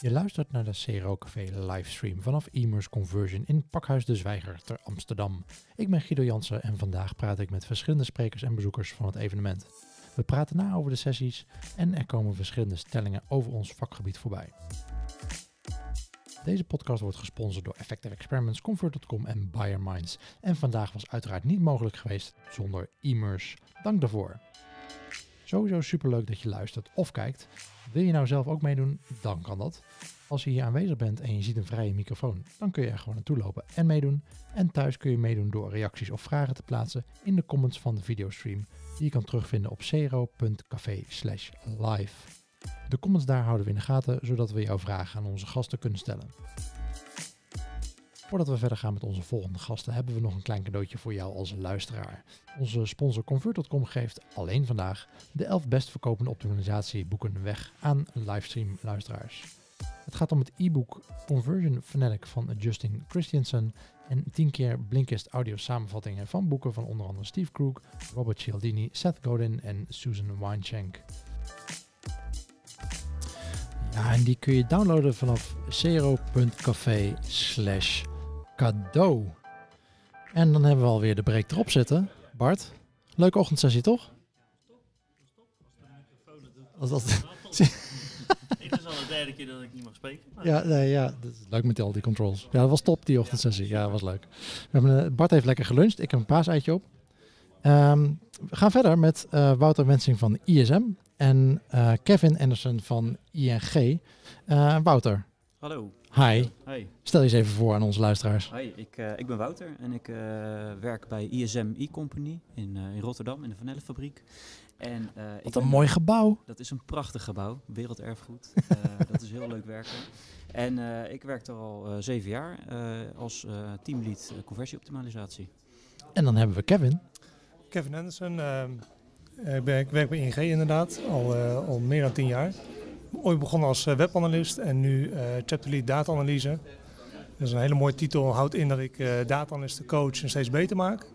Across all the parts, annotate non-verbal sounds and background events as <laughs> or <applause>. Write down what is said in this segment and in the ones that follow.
Je luistert naar de CRO Café livestream vanaf Immers Conversion in Pakhuis de Zwijger te Amsterdam. Ik ben Guido Jansen en vandaag praat ik met verschillende sprekers en bezoekers van het evenement. We praten na over de sessies en er komen verschillende stellingen over ons vakgebied voorbij. Deze podcast wordt gesponsord door Effective Experiments, Comfort.com en Bayer Minds. En vandaag was uiteraard niet mogelijk geweest zonder Immers. Dank daarvoor. Sowieso superleuk dat je luistert of kijkt. Wil je nou zelf ook meedoen? Dan kan dat. Als je hier aanwezig bent en je ziet een vrije microfoon, dan kun je er gewoon naartoe lopen en meedoen. En thuis kun je meedoen door reacties of vragen te plaatsen in de comments van de videostream, die je kan terugvinden op zero.café live. De comments daar houden we in de gaten, zodat we jouw vragen aan onze gasten kunnen stellen. Voordat we verder gaan met onze volgende gasten, hebben we nog een klein cadeautje voor jou als luisteraar. Onze sponsor Convert.com geeft alleen vandaag de 11 best verkopende optimalisatieboeken weg aan livestream luisteraars. Het gaat om het e-book Conversion Fanatic van Justin Christiansen en 10 keer Blinkist audio samenvattingen van boeken van onder andere Steve Krug, Robert Cialdini, Seth Godin en Susan Weinschenk. Ja, en die kun je downloaden vanaf zero.café cadeau. En dan hebben we alweer de break erop zitten. Bart, leuke ochtendsessie toch? Als dat, <laughs> Dit is al de derde keer dat ik niet mag spreken. ja, nee, ja, dat is leuk met al die controls. Ja, dat was top die ochtendsessie. Ja, dat was leuk. We hebben, eh, Bart heeft lekker geluncht. Ik heb een paaseitje op. Ehm, we gaan verder met eh, Wouter Wensing van ISM en eh, Kevin Anderson van ING. Eh, Wouter, Hallo. Hi. Hi. Stel je eens even voor aan onze luisteraars. Hi, ik, eh, ik ben Wouter en ik eh, werk bij ISM E-Company in, eh, in Rotterdam in de Vanellenfabriek. En, eh, ik Wat ben- een mooi gebouw. Dat is een prachtig gebouw, werelderfgoed. <laughs> Eh, dat is heel leuk werken. En eh, ik werk er al eh, zeven jaar eh, als eh, teamlead conversieoptimalisatie. En dan hebben we Kevin. Kevin Anderson. ehm, ik, ben, ik werk bij ING inderdaad, al, eh, al meer dan tien jaar. Ooit begonnen als eh, webanalist en nu eh chapter lead data-analyse. Dat is een hele mooie titel, houdt in dat ik eh data-analysten coach en steeds beter maak.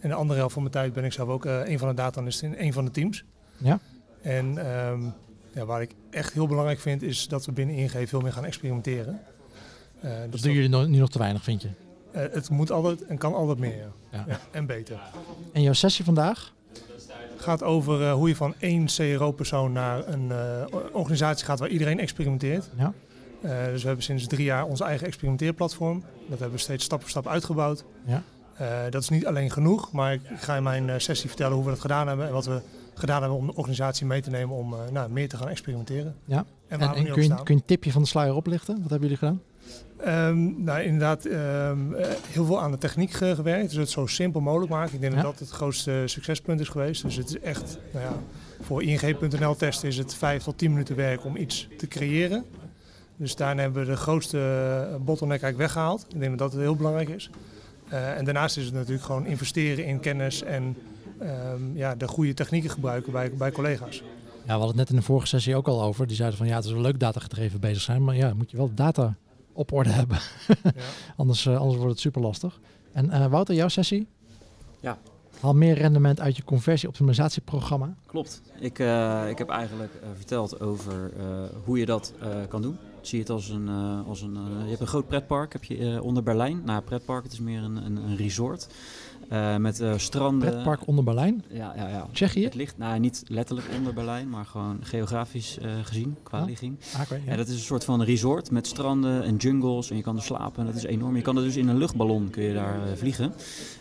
En de andere helft van mijn tijd ben ik zelf ook een van de data-analysten in een van de teams. Ja. En ehm, ja, waar ik echt heel belangrijk vind is dat we binnen ING veel meer gaan experimenteren. Eh, Dat dus doen jullie nu nog te weinig, vind je? het moet altijd en kan altijd meer. Ja. Ja. Ja, en beter. En jouw sessie vandaag? Gaat over eh, hoe je van één CRO-persoon naar een eh, organisatie gaat waar iedereen experimenteert. Ja. Eh, dus we hebben sinds drie jaar onze eigen experimenteerplatform. Dat hebben we steeds stap voor stap uitgebouwd. Ja. Dat is niet alleen genoeg, maar ik ga in mijn sessie vertellen hoe we dat gedaan hebben en wat we gedaan hebben om de organisatie mee te nemen om eh, nou, meer te gaan experimenteren. Ja. En, kun, je, kun je een tipje van de sluier oplichten? Wat hebben jullie gedaan? Ehm, nou, inderdaad, ehm, eh, heel veel aan de techniek ge- gewerkt. Dus het zo simpel mogelijk maken. Ik denk Ja. dat dat het grootste succespunt is geweest. Dus het is echt, nou ja, voor ING.nl testen is het 5 tot 10 minuten werk om iets te creëren. Dus daarna hebben we de grootste eh, bottleneck eigenlijk weggehaald. Ik denk dat dat heel belangrijk is. Eh, en daarnaast is het natuurlijk gewoon investeren in kennis en ehm, ja, de goede technieken gebruiken bij, bij collega's. Ja, we hadden het net in de vorige sessie ook al over. Die zeiden van ja, het is wel leuk datagedreven bezig zijn. Maar ja, moet je wel data op orde hebben. Ja. <laughs> anders, eh, anders wordt het super lastig. En eh, Wouter, jouw sessie? Ja. Haal meer rendement uit je conversie-optimalisatieprogramma. Klopt. Ik, eh, ik heb eigenlijk verteld over eh, hoe je dat eh, kan doen. Zie je het als een, eh, als een je hebt een groot pretpark heb je, onder Berlijn. Nou, pretpark, het is meer een, een, een resort. Eh, met eh, stranden. Pretpark onder Berlijn, Ja, ja, ja. Tsjechië. Het ligt nou, niet letterlijk onder Berlijn, maar gewoon geografisch eh, gezien, qua Oh. ligging. Ah, ja. Ja, dat is een soort van resort met stranden en jungles en je kan er slapen. Dat is enorm. Je kan er dus in een luchtballon kun je daar vliegen.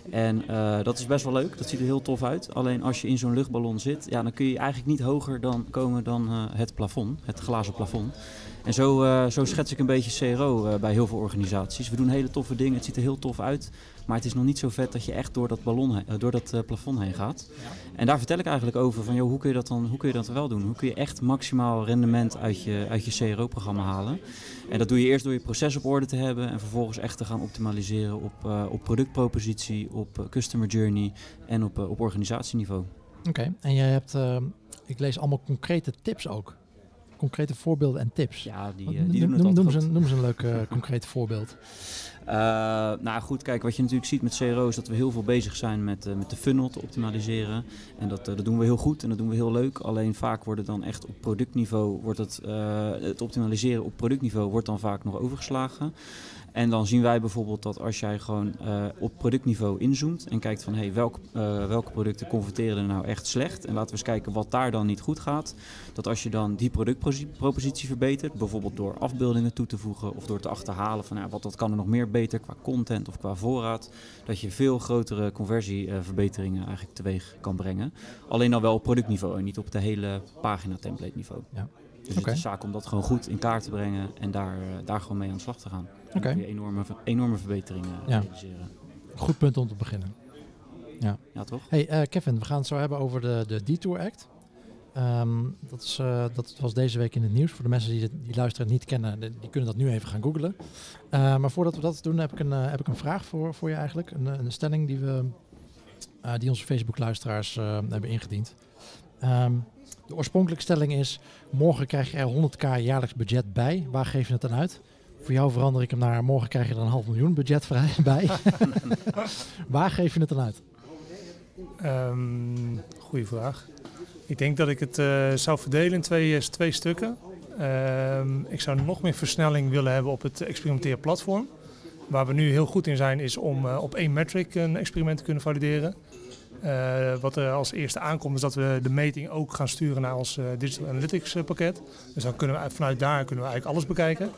En dat is best wel leuk. Dat ziet er heel tof uit. Alleen als je in zo'n luchtballon zit, ja, dan kun je eigenlijk niet hoger dan komen dan het plafond, het glazen plafond. En zo, zo schets ik een beetje CRO bij heel veel organisaties. We doen hele toffe dingen, het ziet er heel tof uit. Maar het is nog niet zo vet dat je echt door dat, ballon door dat eh, plafond heen gaat. En daar vertel ik eigenlijk over van, joh, hoe kun je dat dan hoe kun je dat wel doen? Hoe kun je echt maximaal rendement uit je, uit je CRO-programma halen? En dat doe je eerst door je proces op orde te hebben en vervolgens echt te gaan optimaliseren op, eh, op productpropositie, op eh, customer journey en op, op organisatieniveau. Oké, en jij hebt, ik lees allemaal concrete tips ook. Concrete voorbeelden en tips? Ja, die, eh, die noem, doen het noem, altijd noem eens een, leuk eh, <laughs> concreet voorbeeld. Eh, nou goed, kijk, wat je natuurlijk ziet met CRO is dat we heel veel bezig zijn met, met de funnel te optimaliseren. En dat, dat doen we heel goed en dat doen we heel leuk. Alleen vaak wordt het dan echt op productniveau, wordt het, het optimaliseren op productniveau wordt dan vaak nog overgeslagen. En dan zien wij bijvoorbeeld dat als jij gewoon eh, op productniveau inzoomt en kijkt van hey, welk, eh, welke producten converteren er nou echt slecht. En laten we eens kijken wat daar dan niet goed gaat. Dat als je dan die productpropositie verbetert, bijvoorbeeld door afbeeldingen toe te voegen of door te achterhalen van ja, wat dat kan er nog meer beter qua content of qua voorraad, dat je veel grotere conversieverbeteringen eigenlijk teweeg kan brengen. Alleen dan wel op productniveau en niet op de hele pagina template niveau. Ja. Dus het is zaak om dat gewoon goed in kaart te brengen en daar, eh, daar gewoon mee aan de slag te gaan. Dan kun je enorme, enorme verbeteringen Ja. realiseren. Goed punt om te beginnen. Ja, toch? Hey eh, Kevin, we gaan het zo hebben over de, de Detour Act. Ehm, dat, is, eh, dat was deze week in het nieuws. Voor de mensen die, het- die luisteren en niet kennen, die, die kunnen dat nu even gaan googlen. Eh, maar voordat we dat doen, heb ik een, heb ik een vraag voor, voor je eigenlijk. Een, een stelling die, we, eh, die onze Facebook-luisteraars eh, hebben ingediend. Ehm, de oorspronkelijke stelling is, morgen krijg je er 100k jaarlijks budget bij. Waar geef je het dan uit? Voor jou verander ik hem naar, morgen krijg je er een half miljoen budget vrij <laughs> bij. <laughs> Waar geef je het dan uit? Ehm goeie vraag. Ik denk dat ik het eh, zou verdelen in twee, eh, twee stukken. Ehm, ik zou nog meer versnelling willen hebben op het experimenteerplatform. Waar we nu heel goed in zijn is om eh, op één metric een experiment te kunnen valideren. Wat er als eerste aankomt is dat we de meting ook gaan sturen naar ons Digital Analytics pakket. Dus dan kunnen we vanuit daar kunnen we eigenlijk alles bekijken.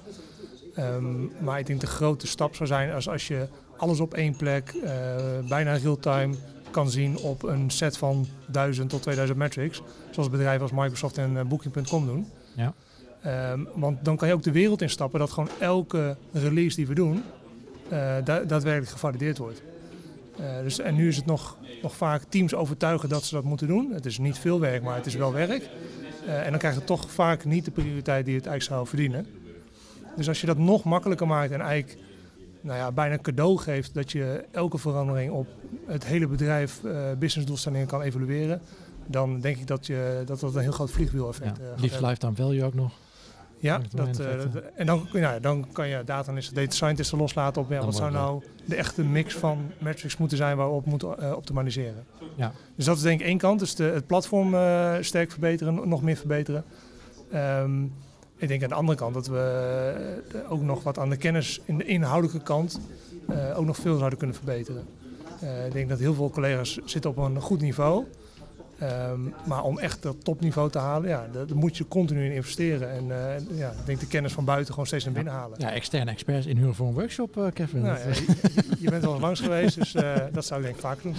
Ehm, maar ik denk de grote stap zou zijn als, als je alles op één plek, eh, bijna real-time kan zien op een set van 1000 tot 2000 metrics. Zoals bedrijven als Microsoft en eh, Booking.com doen. Ja. Ehm, want dan kan je ook de wereld instappen dat gewoon elke release die we doen eh, da- daadwerkelijk gevalideerd wordt. Dus, en nu is het nog, nog vaak teams overtuigen dat ze dat moeten doen. Het is niet veel werk, maar het is wel werk. En dan krijgt het toch vaak niet de prioriteit die het eigenlijk zou verdienen. Dus als je dat nog makkelijker maakt en eigenlijk nou ja, bijna cadeau geeft dat je elke verandering op het hele bedrijf eh businessdoelstellingen kan evalueren, dan denk ik dat je, dat, dat een heel groot vliegwiel-effect Ja, eh, liefst hebben. lifetime value ook nog. Ja, dat, eh, dat- en dan, ja, dan kan je data analysten, data scientisten loslaten op ja, wat zou nou de echte mix van metrics moeten zijn waarop we moeten eh, optimaliseren. Ja. Dus dat is denk ik één kant, dus de, het platform eh, sterk verbeteren, nog meer verbeteren. Ehm, ik denk aan de andere kant dat we eh, ook nog wat aan de kennis in de inhoudelijke kant eh, ook nog veel zouden kunnen verbeteren. Eh, ik denk dat heel veel collega's zitten op een goed niveau. Ehm, maar om echt dat topniveau te halen, ja, daar, daar moet je continu in investeren. En eh, ja, ik denk de kennis van buiten gewoon steeds naar binnen halen. Ja, externe experts inhuren voor een workshop, eh, Kevin. Nou, ja, eh, je, je bent wel eens langs geweest, dus eh, dat zou ik denk ik vaak doen.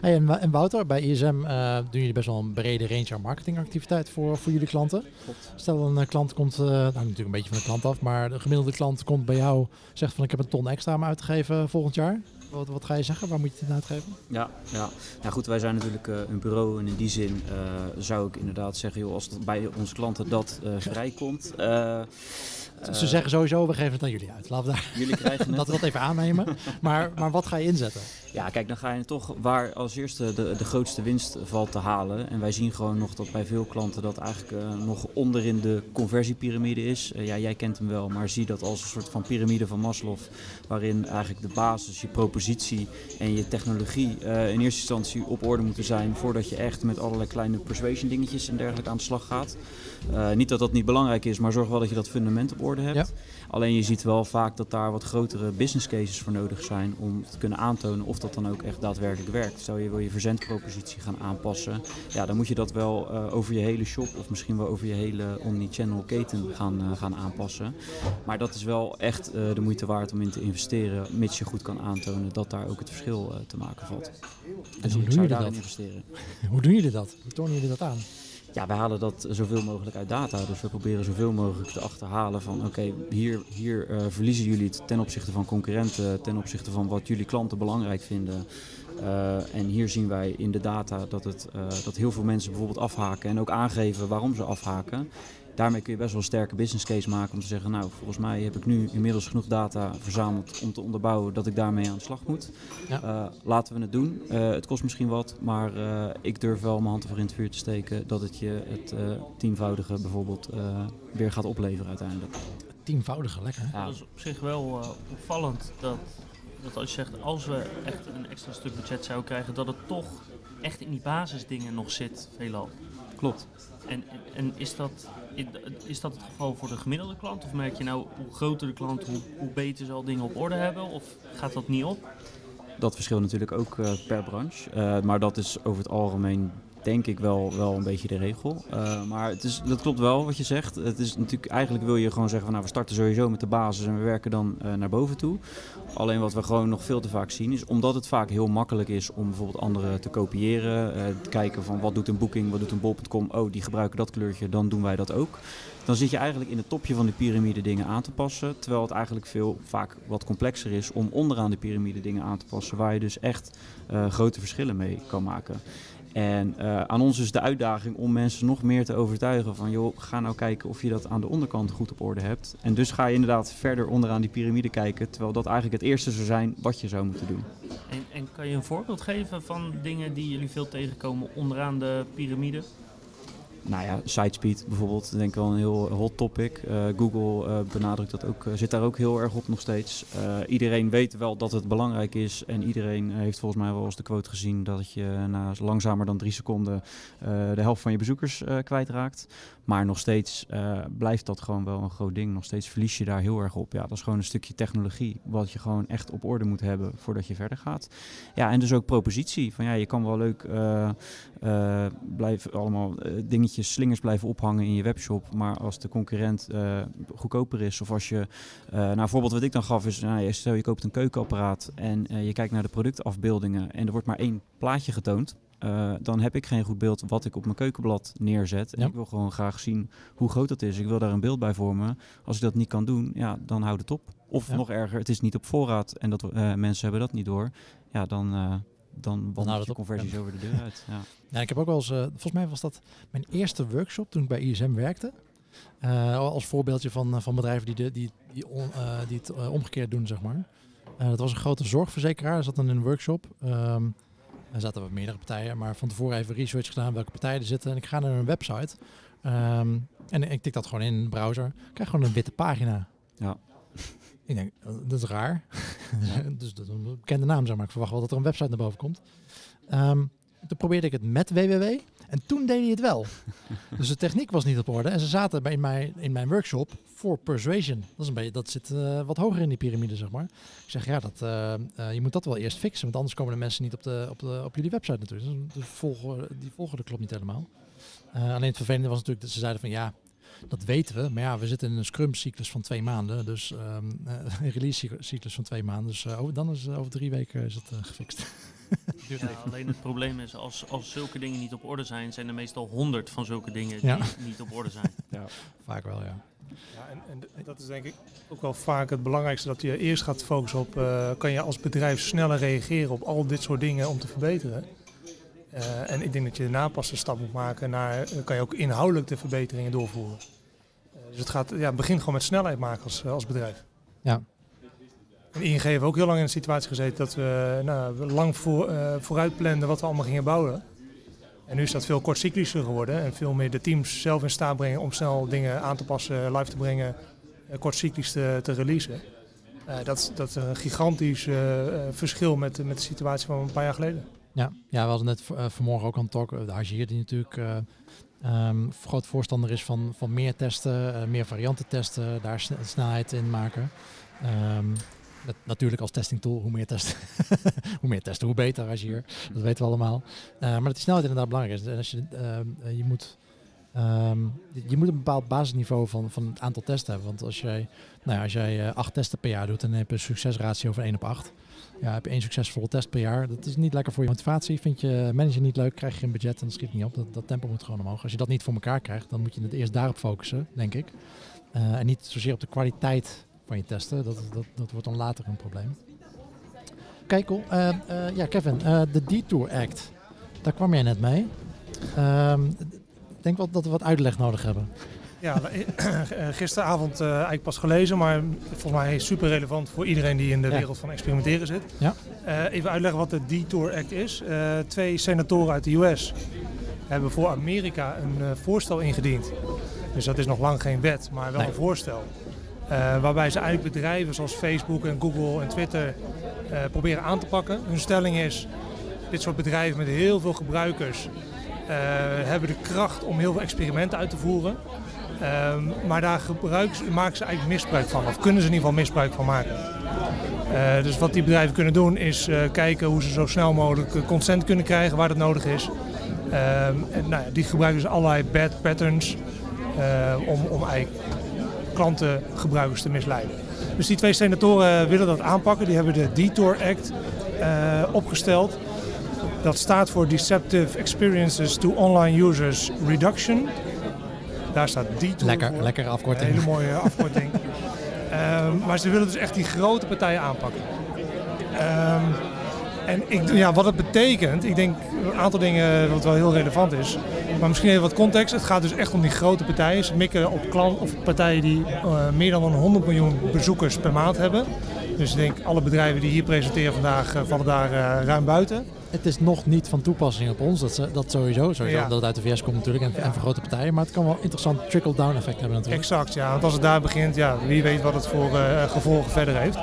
Hey, en, en Wouter, bij ISM eh, doen jullie best wel een brede range aan marketingactiviteit voor, voor jullie klanten. Klopt. Stel een klant komt, eh, nou natuurlijk een beetje van de klant af, maar de gemiddelde klant komt bij jou, zegt van ik heb een ton extra om uit te geven volgend jaar. Wat, wat ga je zeggen? Waar moet je het in uitgeven? Ja, ja. Nou goed, wij zijn natuurlijk eh, een bureau en in die zin eh, zou ik inderdaad zeggen, joh, als bij onze klanten dat eh vrijkomt. Eh, Ze zeggen sowieso, we geven het aan jullie uit. Laten we daar, Jullie krijgen <laughs> dat we dat even aannemen. Maar, maar wat ga je inzetten? Ja, kijk, dan ga je toch waar als eerste de, de grootste winst valt te halen. En wij zien gewoon nog dat bij veel klanten dat eigenlijk eh, nog onder in de conversiepyramide is. Eh, ja, jij kent hem wel, maar zie dat als een soort van piramide van Maslow. Waarin eigenlijk de basis, je propositie en je technologie in eerste instantie op orde moeten zijn. Voordat je echt met allerlei kleine persuasion dingetjes en dergelijke aan de slag gaat. Eh, niet dat dat niet belangrijk is, maar zorg wel dat je dat fundament op orde hebt. Ja. Alleen je ziet wel vaak dat daar wat grotere business cases voor nodig zijn om te kunnen aantonen of dat dan ook echt daadwerkelijk werkt. Stel je wil je verzendpropositie gaan aanpassen, ja, dan moet je dat wel eh, over je hele shop of misschien wel over je hele omni-channel keten gaan, eh, gaan aanpassen. Maar dat is wel echt de moeite waard om in te investeren, mits je goed kan aantonen dat daar ook het verschil te maken valt. Dus hoe doen zou jullie dat? investeren. <laughs> Hoe doen jullie dat? Hoe tonen jullie dat aan? Ja, wij halen dat zoveel mogelijk uit data. Dus we proberen zoveel mogelijk te achterhalen van oké, hier, hier eh, verliezen jullie het ten opzichte van concurrenten, ten opzichte van wat jullie klanten belangrijk vinden. Eh, en hier zien wij in de data dat, het, eh, dat heel veel mensen bijvoorbeeld afhaken en ook aangeven waarom ze afhaken. Daarmee kun je best wel een sterke business case maken om te zeggen, nou volgens mij heb ik nu inmiddels genoeg data verzameld om te onderbouwen dat ik daarmee aan de slag moet. Ja. Eh, laten we het doen. Eh, het kost misschien wat, maar eh, ik durf wel mijn hand ervoor in het vuur te steken dat het je het eh, tienvoudige bijvoorbeeld eh, weer gaat opleveren uiteindelijk. Tienvoudige, lekker. hè? Ja. Dat is op zich wel eh, opvallend dat, dat als je zegt, als we echt een extra stuk budget zouden krijgen, dat het toch echt in die basisdingen nog zit, veelal. Klopt. En, en, en is, dat, is dat het geval voor de gemiddelde klant? Of merk je nou, hoe groter de klant, hoe, beter ze al dingen op orde hebben? Of gaat dat niet op? Dat verschilt natuurlijk ook eh, per branche. Eh, maar dat is over het algemeen denk ik wel, wel een beetje de regel. Eh, maar het is, dat klopt wel wat je zegt. Het is natuurlijk, eigenlijk wil je gewoon zeggen van nou we starten sowieso met de basis en we werken dan eh, naar boven toe. Alleen wat we gewoon nog veel te vaak zien is omdat het vaak heel makkelijk is om bijvoorbeeld anderen te kopiëren. eh, te kijken van wat doet een booking, wat doet een bol.com. Oh die gebruiken dat kleurtje, dan doen wij dat ook. Dan zit je eigenlijk in het topje van de piramide dingen aan te passen. Terwijl het eigenlijk veel vaak wat complexer is om onderaan de piramide dingen aan te passen. Waar je dus echt grote verschillen mee kan maken. En eh, aan ons is de uitdaging om mensen nog meer te overtuigen van joh, ga nou kijken of je dat aan de onderkant goed op orde hebt. En dus ga je inderdaad verder onderaan die piramide kijken, terwijl dat eigenlijk het eerste zou zijn wat je zou moeten doen. En, en kan je een voorbeeld geven van dingen die jullie veel tegenkomen onderaan de piramide? Nou ja, Sitespeed bijvoorbeeld, denk ik wel een heel hot topic. Eh, Google eh, benadrukt dat ook, eh, zit daar ook heel erg op nog steeds. Iedereen weet wel dat het belangrijk is en iedereen heeft volgens mij wel eens de quote gezien dat je na langzamer dan drie seconden de helft van je bezoekers kwijtraakt. Maar nog steeds eh, blijft dat gewoon wel een groot ding. Nog steeds verlies je daar heel erg op. Ja, dat is gewoon een stukje technologie wat je gewoon echt op orde moet hebben voordat je verder gaat. Ja, en dus ook propositie. Van ja, je kan wel leuk eh, eh, blijven allemaal dingetjes, slingers blijven ophangen in je webshop. Maar als de concurrent goedkoper is, of als je, nou, een voorbeeld wat ik dan gaf is, nou, stel je koopt een keukenapparaat en je kijkt naar de productafbeeldingen en er wordt maar één plaatje getoond. Eh, dan heb ik geen goed beeld wat ik op mijn keukenblad neerzet. En Ja. ik wil gewoon graag zien hoe groot dat is. Ik wil daar een beeld bij vormen. Als ik dat niet kan doen, ja, dan houd het op. Of Ja. nog erger, het is niet op voorraad en dat, eh, mensen hebben dat niet door. Ja, dan, eh dan wandelt op. conversies over de deur uit. Ja. <laughs> Ja, ik heb ook wel eens, volgens mij was dat mijn eerste workshop toen ik bij ISM werkte. Als voorbeeldje van, van bedrijven die, de, die, die, on- die het omgekeerd doen, zeg maar. Dat was een grote zorgverzekeraar, er zat dan in een workshop. Ehm er zaten wat meerdere partijen, maar van tevoren even research gedaan welke partijen er zitten. En ik ga naar hun website Ehm, en ik tik dat gewoon in de browser. Ik krijg gewoon een witte pagina. Ja. Ik denk, eh, dat is raar. <laughs> <laughs> dus dat is een bekende naam, zeg maar. Ik verwacht wel dat er een website naar boven komt. Ehm, toen probeerde ik het met www. En toen deed hij het wel. <laughs> dus de techniek was niet op orde. En ze zaten bij mij in mijn workshop voor persuasion. Dat, is een beetje, dat zit eh, wat hoger in die piramide, zeg maar. Ik zeg, ja, dat, eh, eh, je moet dat wel eerst fixen. Want anders komen de mensen niet op, de, op, de, op jullie website natuurlijk. Dus volgorde, die volgorde klopt niet helemaal. Alleen het vervelende was natuurlijk dat ze zeiden van ja, dat weten we. Maar ja, we zitten in een scrum-cyclus van twee maanden. Dus ehm, eh, <laughs> een release-cyclus van twee maanden. Dus over- dan is eh, over drie weken is het gefixt. <laughs> Ja, alleen het probleem is, als, als zulke dingen niet op orde zijn, zijn er meestal honderd van zulke dingen Ja. die niet op orde zijn. Vaak wel, ja. Ja, en, en dat is denk ik ook wel vaak het belangrijkste, dat je eerst gaat focussen op, eh, kan je als bedrijf sneller reageren op al dit soort dingen om te verbeteren. Eh, en ik denk dat je daarna pas een stap moet maken naar, eh, kan je ook inhoudelijk de verbeteringen doorvoeren. Dus het gaat, ja, begin gewoon met snelheid maken als, als bedrijf. Ja. En ING heeft ook heel lang in de situatie gezeten dat we, nou, lang voor, vooruit planden wat we allemaal gingen bouwen. En nu is dat veel kortcyclischer geworden en veel meer de teams zelf in staat brengen om snel dingen aan te passen, live te brengen, eh, kortcyclisch te, te releasen. Eh, dat, is- dat is een gigantisch eh, verschil met, met de situatie van een paar jaar geleden. Ja, ja we hadden net vanmorgen ook aan het talk. De Hagier die natuurlijk eh, ehm, groot voorstander is van, van meer testen, meer varianten testen, daar sne- snelheid in maken. Ehm, natuurlijk als testing tool, hoe meer testen, <laughs> hoe meer testen, hoe beter Hagier. Dat weten we allemaal. Eh, maar dat die snelheid inderdaad belangrijk is. En als je, eh, je moet... ehm, je- je moet een bepaald basisniveau van, van het aantal testen hebben. Want als jij, nou ja, als jij eh, acht testen per jaar doet, dan heb je een succesratio van 1 op 8. Ja, heb je één succesvolle test per jaar. Dat is niet lekker voor je motivatie. Vind je manager niet leuk, krijg je geen budget en dat schiet niet op. Dat, dat tempo moet gewoon omhoog. Als je dat niet voor elkaar krijgt, dan moet je het eerst daarop focussen, denk ik. En niet zozeer op de kwaliteit van je testen. Dat, dat, dat wordt dan later een probleem. Kijk, cool. Eh, eh, ja, Kevin, eh, de Detour Act. Daar kwam jij net mee. Ehm, ik denk wel dat we wat uitleg nodig hebben. Ja, gisteravond uh, eigenlijk pas gelezen, maar volgens mij super relevant voor iedereen die in de wereld van experimenteren zit. Ja. even uitleggen wat de Detour Act is. twee senatoren uit de US hebben voor Amerika een voorstel ingediend. Dus dat is nog lang geen wet, maar wel een voorstel. Waarbij ze eigenlijk bedrijven zoals Facebook en Google en Twitter proberen aan te pakken. Hun stelling is, dit soort bedrijven met heel veel gebruikers uh, hebben de kracht om heel veel experimenten uit te voeren. Um, maar daar maken ze eigenlijk misbruik van, of kunnen ze in ieder geval misbruik van maken. Dus wat die bedrijven kunnen doen is kijken hoe ze zo snel mogelijk consent kunnen krijgen waar dat nodig is. Um, en nou ja, die gebruiken dus allerlei bad patterns om, om eigenlijk klanten, gebruikers te misleiden. Dus die twee senatoren willen dat aanpakken. Die hebben de Detour Act opgesteld. Dat staat voor Deceptive Experiences to Online Users Reduction. Daar staat die Lekker, lekkere afkorting. Een hele mooie <laughs> afkorting. um, maar ze willen dus echt die grote partijen aanpakken. Um, en ik, ja, wat het betekent, ik denk een aantal dingen wat wel heel relevant is. Maar misschien even wat context. Het gaat dus echt om die grote partijen. Ze mikken op klant, of partijen die uh, meer dan 100 miljoen bezoekers per maand hebben. Dus ik denk alle bedrijven die hier presenteren vandaag uh, vallen daar uh, ruim buiten het is nog niet van toepassing op ons, dat, dat sowieso. Sowieso dat het uit de VS komt natuurlijk en, en voor grote partijen. Maar het kan wel interessant trickle-down effect hebben natuurlijk. Exact, ja. Want als het daar begint, ja, wie weet wat het voor uh, gevolgen verder heeft.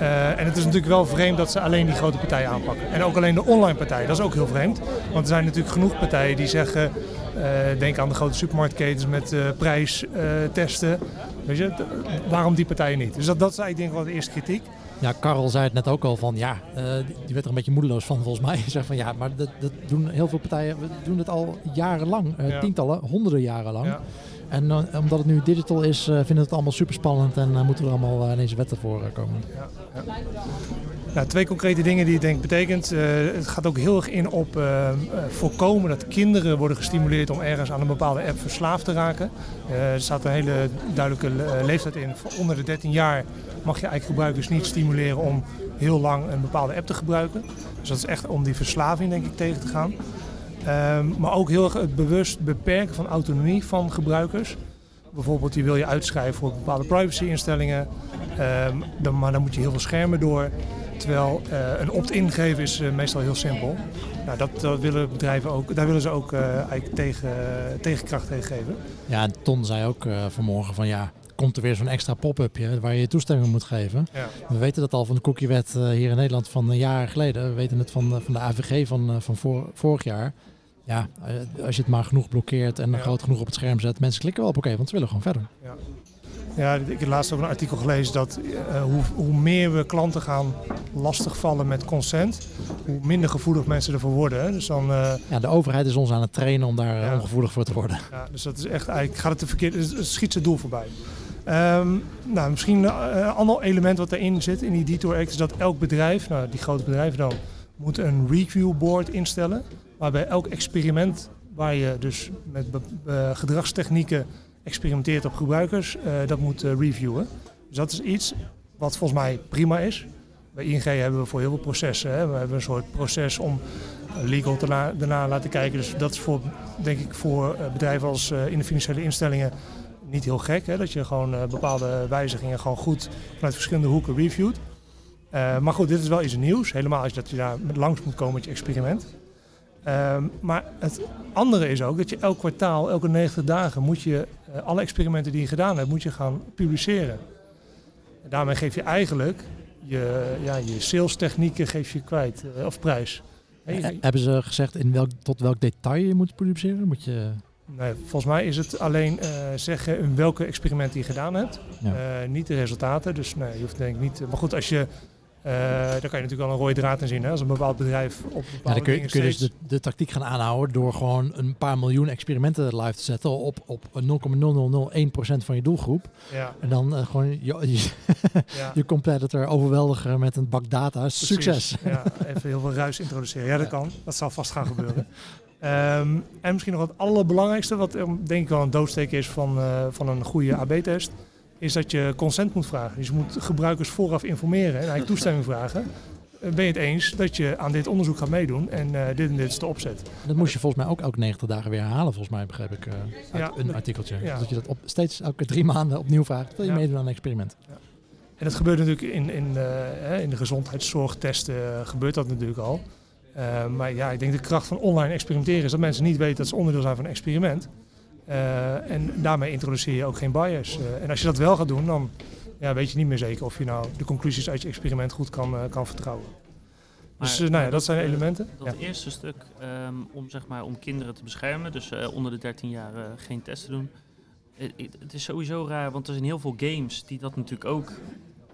Uh, en het is natuurlijk wel vreemd dat ze alleen die grote partijen aanpakken. En ook alleen de online partijen, dat is ook heel vreemd. Want er zijn natuurlijk genoeg partijen die zeggen... Uh, denk aan de grote supermarktketens met prijstesten. Weet je, waarom die partijen niet? Dus dat, dat is eigenlijk denk ik wel de eerste kritiek. Ja, Karel zei het net ook al van ja, uh, die werd er een beetje moedeloos van volgens mij. <laughs> Zegt van ja, maar dat, dat, doen heel veel partijen, we doen het al jarenlang, uh, tientallen, honderden jaren lang. Ja. En uh, omdat het nu digital is, vinden we het allemaal super spannend en moeten er allemaal ineens wetten voor komen. Ja, ja. Nou, twee concrete dingen die het denk betekent. het gaat ook heel erg in op voorkomen dat kinderen worden gestimuleerd om ergens aan een bepaalde app verslaafd te raken. er staat een hele duidelijke leeftijd in. Voor onder de 13 jaar mag je eigenlijk gebruikers niet stimuleren om heel lang een bepaalde app te gebruiken. Dus dat is echt om die verslaving denk ik tegen te gaan. Um, maar ook heel erg het bewust beperken van autonomie van gebruikers. Bijvoorbeeld die wil je uitschrijven voor bepaalde privacy-instellingen, um, dan, maar dan moet je heel veel schermen door. Terwijl uh, een opt-in geven is uh, meestal heel simpel. Nou, dat, dat, willen bedrijven ook, daar willen ze ook uh, eigenlijk tegen, tegenkracht tegen geven. Ja, Ton zei ook vanmorgen van ja, komt er weer zo'n extra pop-upje waar je je toestemming moet geven. Ja. We weten dat al van de cookiewet uh, hier in Nederland van een jaar geleden. We weten het van, van de AVG van, van vorig jaar. Ja, als je het maar genoeg blokkeert en ja. groot genoeg op het scherm zet, mensen klikken wel op oké, want ze willen gewoon verder. Ja. Ja, ik heb laatst ook een artikel gelezen dat hoe, hoe, meer we klanten gaan lastigvallen met consent, hoe minder gevoelig mensen ervoor worden. Hè. Dus dan, ja, de overheid is ons aan het trainen om daar ongevoelig voor te worden. Ja, dus dat is echt eigenlijk, gaat het te verkeerd, het schiet zijn doel voorbij. Um, nou, misschien een uh, ander element wat erin zit in die Detour Act is dat elk bedrijf, nou, die grote bedrijven dan, moet een review board instellen. Waarbij elk experiment waar je dus met gedragstechnieken experimenteert op gebruikers, uh, dat moet reviewen. Dus dat is iets wat volgens mij prima is. Bij ING hebben we voor heel veel processen. Hè. We hebben een soort proces om legal daarna laten kijken. Dus dat is voor, denk ik, voor bedrijven als in de financiële instellingen niet heel gek, hè, dat je gewoon uh, bepaalde wijzigingen gewoon goed vanuit verschillende hoeken reviewt. Uh, maar goed, dit is wel iets nieuws. Helemaal als dat je daar langs moet komen met je experiment. Uh, maar het andere is ook dat je elk kwartaal, elke 90 dagen, moet je uh, alle experimenten die je gedaan hebt, moet je gaan publiceren. En daarmee geef je eigenlijk je, ja, je sales technieken geef je kwijt of prijs. Hey, hebben ze gezegd in welk, tot welk detail je moet publiceren? Moet je... Nee, volgens mij is het alleen uh, zeggen in welke experimenten je gedaan hebt. Ja. Uh, niet de resultaten. Dus nee, je hoeft denk ik niet. Maar goed, als je uh, daar kan je natuurlijk wel een rode draad in zien. Hè? Als een bepaald bedrijf op bepaalde ja, dan kun je, kun je dus de, de, tactiek gaan aanhouden door gewoon een paar miljoen experimenten live te zetten op, op 0,0001% van je doelgroep. Ja. En dan uh, gewoon je, <laughs> je, ja. je, competitor overweldigen met een bak data. Precies. Succes! Ja, even heel veel ruis introduceren. Ja, dat kan. Dat zal vast gaan gebeuren. <laughs> Um, en misschien nog het allerbelangrijkste, wat denk ik wel een doodsteek is van, uh, van een goede AB-test, is dat je consent moet vragen. Dus je moet gebruikers vooraf informeren en eigenlijk <laughs> toestemming vragen. Uh, ben je het eens dat je aan dit onderzoek gaat meedoen en eh, dit en dit is de opzet. Dat moest je volgens mij ook elke 90 dagen weer herhalen, volgens mij begreep ik uh, uit Ja, een dat- artikeltje. ja. Dat je dat op, steeds elke drie maanden opnieuw vraagt. Wil je Ja. meedoen aan een experiment? En dat gebeurt natuurlijk in, in, eh, hè, in de gezondheidszorgtesten eh, gebeurt dat natuurlijk al. Eh, maar ja, ik denk de kracht van online experimenteren is dat mensen niet weten dat ze onderdeel zijn van een experiment. Eh, en daarmee introduceer je ook geen bias. Eh, en als je dat wel gaat doen, dan ja, weet je niet meer zeker of je nou de conclusies uit je experiment goed kan, kan vertrouwen. Dus Maar- nou ja, dat zijn elementen. Dat Ja. eerste stuk ehm, om, zeg maar, om kinderen te beschermen, dus onder de 13 jaar geen testen doen. Het is sowieso raar, want er zijn heel veel games die dat natuurlijk ook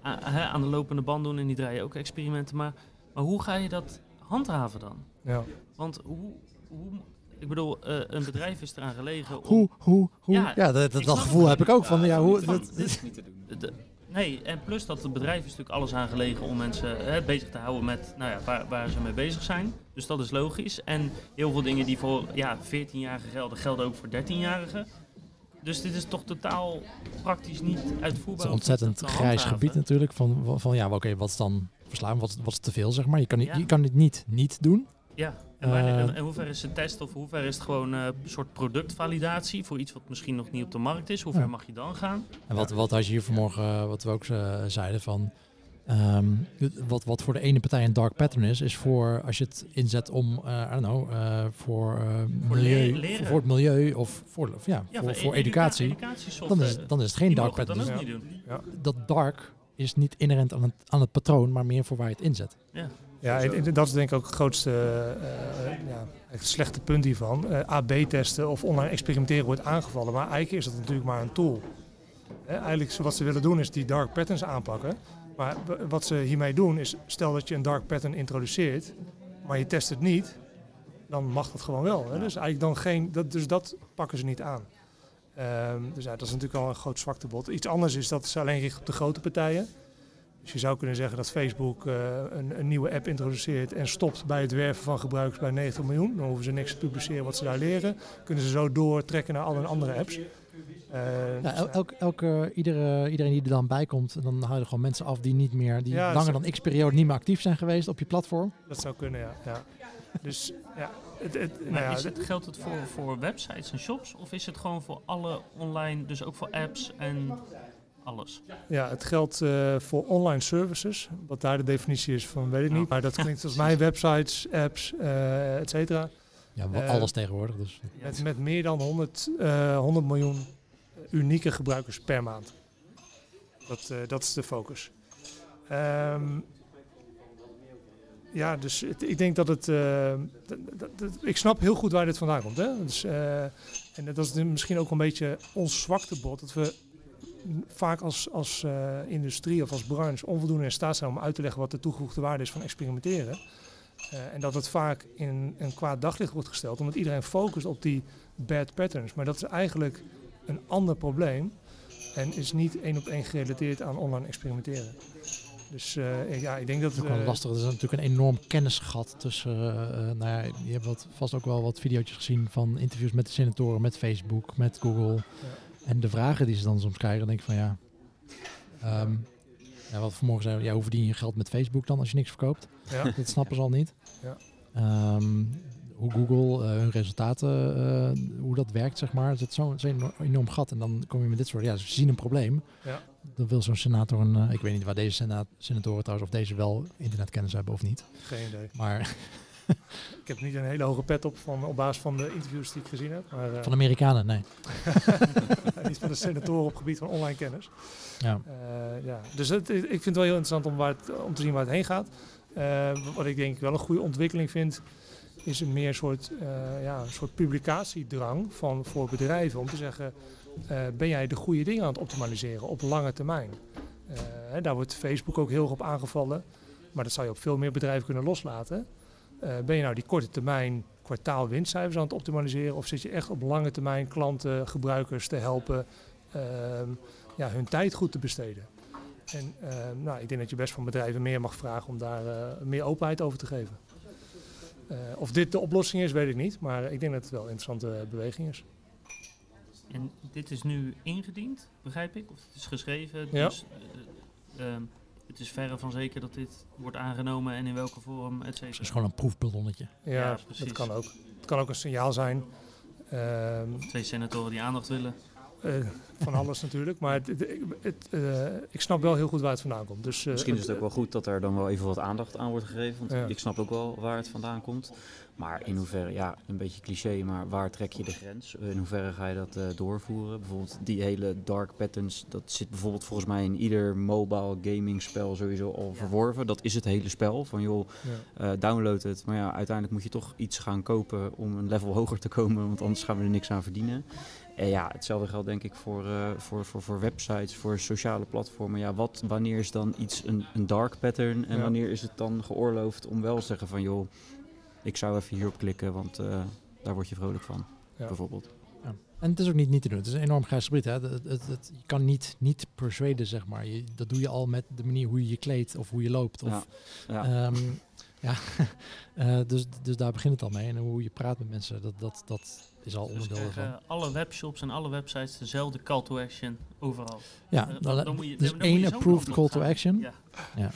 aan de lopende band doen en die draaien ook experimenten. Maar, maar hoe ga je dat handhaven dan? Ja. Want hoe, hoe ik bedoel, eh, een bedrijf is eraan gelegen om... Hoe, hoe, hoe? Ja, Ja, dat, dat, gevoel heb ik ook. Van, ja, hoe, van- dat, Dit is niet te doen. De- nee, en plus dat het bedrijf is natuurlijk alles aan gelegen om mensen hè, bezig te houden met nou ja, waar, waar ze mee bezig zijn. Dus dat is logisch. En heel veel dingen die voor ja, 14-jarigen gelden, gelden ook voor 13-jarigen. Dus dit is toch totaal praktisch niet uitvoerbaar. Het is een ontzettend te grijs handhaven. gebied natuurlijk. Van, van, van ja, oké, wat is dan verslaan? Wat, wat is te veel, zeg maar? Je kan, niet, Ja. je kan het niet niet doen. Ja, en, waar, Eh, en, en hoe ver is het test of hoe ver is het gewoon eh, een soort productvalidatie voor iets wat misschien nog niet op de markt is? Hoe ver Ja. mag je dan gaan? En wat, wat als je hier vanmorgen, eh, wat we ook zeiden van... ehm, wat, wat voor de ene partij een dark pattern is, is voor als je het inzet om, I don't know, eh, voor, eh, Voor milieu, voor het milieu of voor, of ja, voor, voor edu- educatie, dan is, het- dan is het geen dark pattern. Dus doen. dat dark is niet inherent aan het, aan het patroon, maar meer voor waar je het inzet. Ja. Ja, en, en dat is denk ik ook het grootste eh, ja, het slechte punt hiervan. Eh, AB-testen of online experimenteren wordt aangevallen. Maar eigenlijk is dat natuurlijk maar een tool. Hè, eigenlijk zo wat ze willen doen is die dark patterns aanpakken. Maar wat ze hiermee doen is, stel dat je een dark pattern introduceert, maar je test het niet, dan mag dat gewoon wel. Hè? Dus eigenlijk dan geen, dat, dus dat pakken ze niet aan. Ehm, dus ja, dat is natuurlijk al een groot zwaktebod. Iets anders is dat ze alleen richten op de grote partijen. Dus je zou kunnen zeggen dat Facebook eh, een, een nieuwe app introduceert en stopt bij het werven van gebruikers bij 90 miljoen. Dan hoeven ze niks te publiceren wat ze daar leren. Kunnen ze zo doortrekken naar alle andere apps. Eh, Ja, dus el- elk, elke, iedere, iedereen die er dan bij komt, dan hou je gewoon mensen af die niet meer, die Ja, langer dan x periode niet meer actief zijn geweest op je platform. dat zou kunnen, ja. ja. Dus ja, het, het, nou Maar ja, is het, geldt het voor, voor websites en shops of is het gewoon voor alle online, dus ook voor apps en alles? Ja, het geldt eh, voor online services. Wat daar de definitie is van, weet ik niet. Maar dat <laughs> klinkt volgens mij websites, apps, eh et cetera. Ja, wel Eh, alles tegenwoordig. Dus. Met, met meer dan 100, eh, 100 miljoen unieke gebruikers per maand. Dat, eh, dat is de focus. Ehm, ja, dus ik denk dat het. eh, dat- ik snap heel goed waar dit vandaan komt. Hè? Dus, eh, en dat is misschien ook een beetje ons zwaktebod. Dat we vaak als, als eh, industrie of als branche onvoldoende in staat zijn om uit te leggen wat de toegevoegde waarde is van experimenteren. En dat het vaak in een kwaad daglicht wordt gesteld, omdat iedereen focust op die bad patterns. Maar dat is eigenlijk een ander probleem en is niet één op één gerelateerd aan online experimenteren. Dus eh, ja, ik denk dat... Is ook wel eh, lastig. Er is natuurlijk een enorm kennisgat tussen. eh, nou ja, je hebt wat, vast ook wel wat video's gezien van interviews met de senatoren, met Facebook, met Google. En de vragen die ze dan soms krijgen, denk ik van ja. ehm, ja wat vanmorgen zei, ja, hoe verdien je geld met Facebook dan als je niks verkoopt? ja, <laughs> Dat snappen ze al niet. Ja. Ehm, hoe Google eh, hun resultaten, eh, hoe dat werkt, zeg maar. Er zit zo'n enorm, gat. En dan kom je met dit soort, ja, ze zien een probleem. Ja. Dan wil zo'n senator een, eh, ik weet niet waar deze sena- senatoren trouwens, of deze wel internetkennis hebben of niet. geen idee. Maar <laughs> Ik heb niet een hele hoge pet op van, op basis van de interviews die ik gezien heb. Maar eh, van Amerikanen, nee. <laughs> niet van de senatoren op gebied van online kennis. Ja. Ja. Dus het, ik vind het wel heel interessant om, waar het, om te zien waar het heen gaat. Wat ik denk wel een goede ontwikkeling vind, is een meer soort, eh, ja, een soort publicatiedrang van, voor bedrijven om te zeggen, eh, ben jij de goede dingen aan het optimaliseren op lange termijn? Eh, daar wordt Facebook ook heel erg op aangevallen, maar dat zou je op veel meer bedrijven kunnen loslaten. Ben je nou die korte termijn kwartaal winstcijfers aan het optimaliseren of zit je echt op lange termijn klanten, gebruikers te helpen ehm, ja, hun tijd goed te besteden? En ehm, nou, ik denk dat je best van bedrijven meer mag vragen om daar meer openheid over te geven. Eh, of dit de oplossing is, weet ik niet. Maar ik denk dat het wel een interessante beweging is. En dit is nu ingediend, begrijp ik? Of het is geschreven? Ja. Dus, eh, ehm, het is verre van zeker dat dit wordt aangenomen en in welke vorm, et Het cetera. is gewoon een proefballonnetje. Ja, Ja, dat precies. kan ook. Het kan ook een signaal zijn. Ehm, Twee senatoren die aandacht willen. Eh, van alles natuurlijk. Maar het, het, het, eh, ik snap wel heel goed waar het vandaan komt. Dus, eh, Misschien is het ook wel goed dat er dan wel even wat aandacht aan wordt gegeven. Want Ja. ik snap ook wel waar het vandaan komt. Maar in hoeverre, ja, een beetje cliché, maar waar trek je de grens? In hoeverre ga je dat eh, doorvoeren? Bijvoorbeeld die hele dark patterns, dat zit bijvoorbeeld volgens mij in ieder mobile gaming spel sowieso al verworven. Dat is het hele spel. Van joh, ja. eh, download het. Maar ja, uiteindelijk moet je toch iets gaan kopen om een level <laughs> hoger te komen. Want anders gaan we er niks aan verdienen. En ja, hetzelfde geldt denk ik voor, eh, voor, voor, voor websites, voor sociale platformen. Ja, wat, wanneer is dan iets een, een dark pattern en Ja. wanneer is het dan geoorloofd om wel te zeggen van joh, ik zou even hierop klikken, want eh, daar word je vrolijk van, Ja. bijvoorbeeld. En het is ook niet niet te doen. Het is een enorm grijs gebied. Hè? Je kan niet, niet persuaden, zeg maar. Je, dat doe je al met de manier hoe je je kleedt of hoe je loopt. Of, Ja. Ja. Ehm, ja, <laughs> Eh, dus, dus daar begint het al mee. En hoe je praat met mensen, dat, dat, dat is al Dus onderdeel ervan. alle webshops en alle websites dezelfde call to action overal. Ja, Eh, dan, dan moet je- dus dan moet één approved call to gaan. action. Ja. Ja.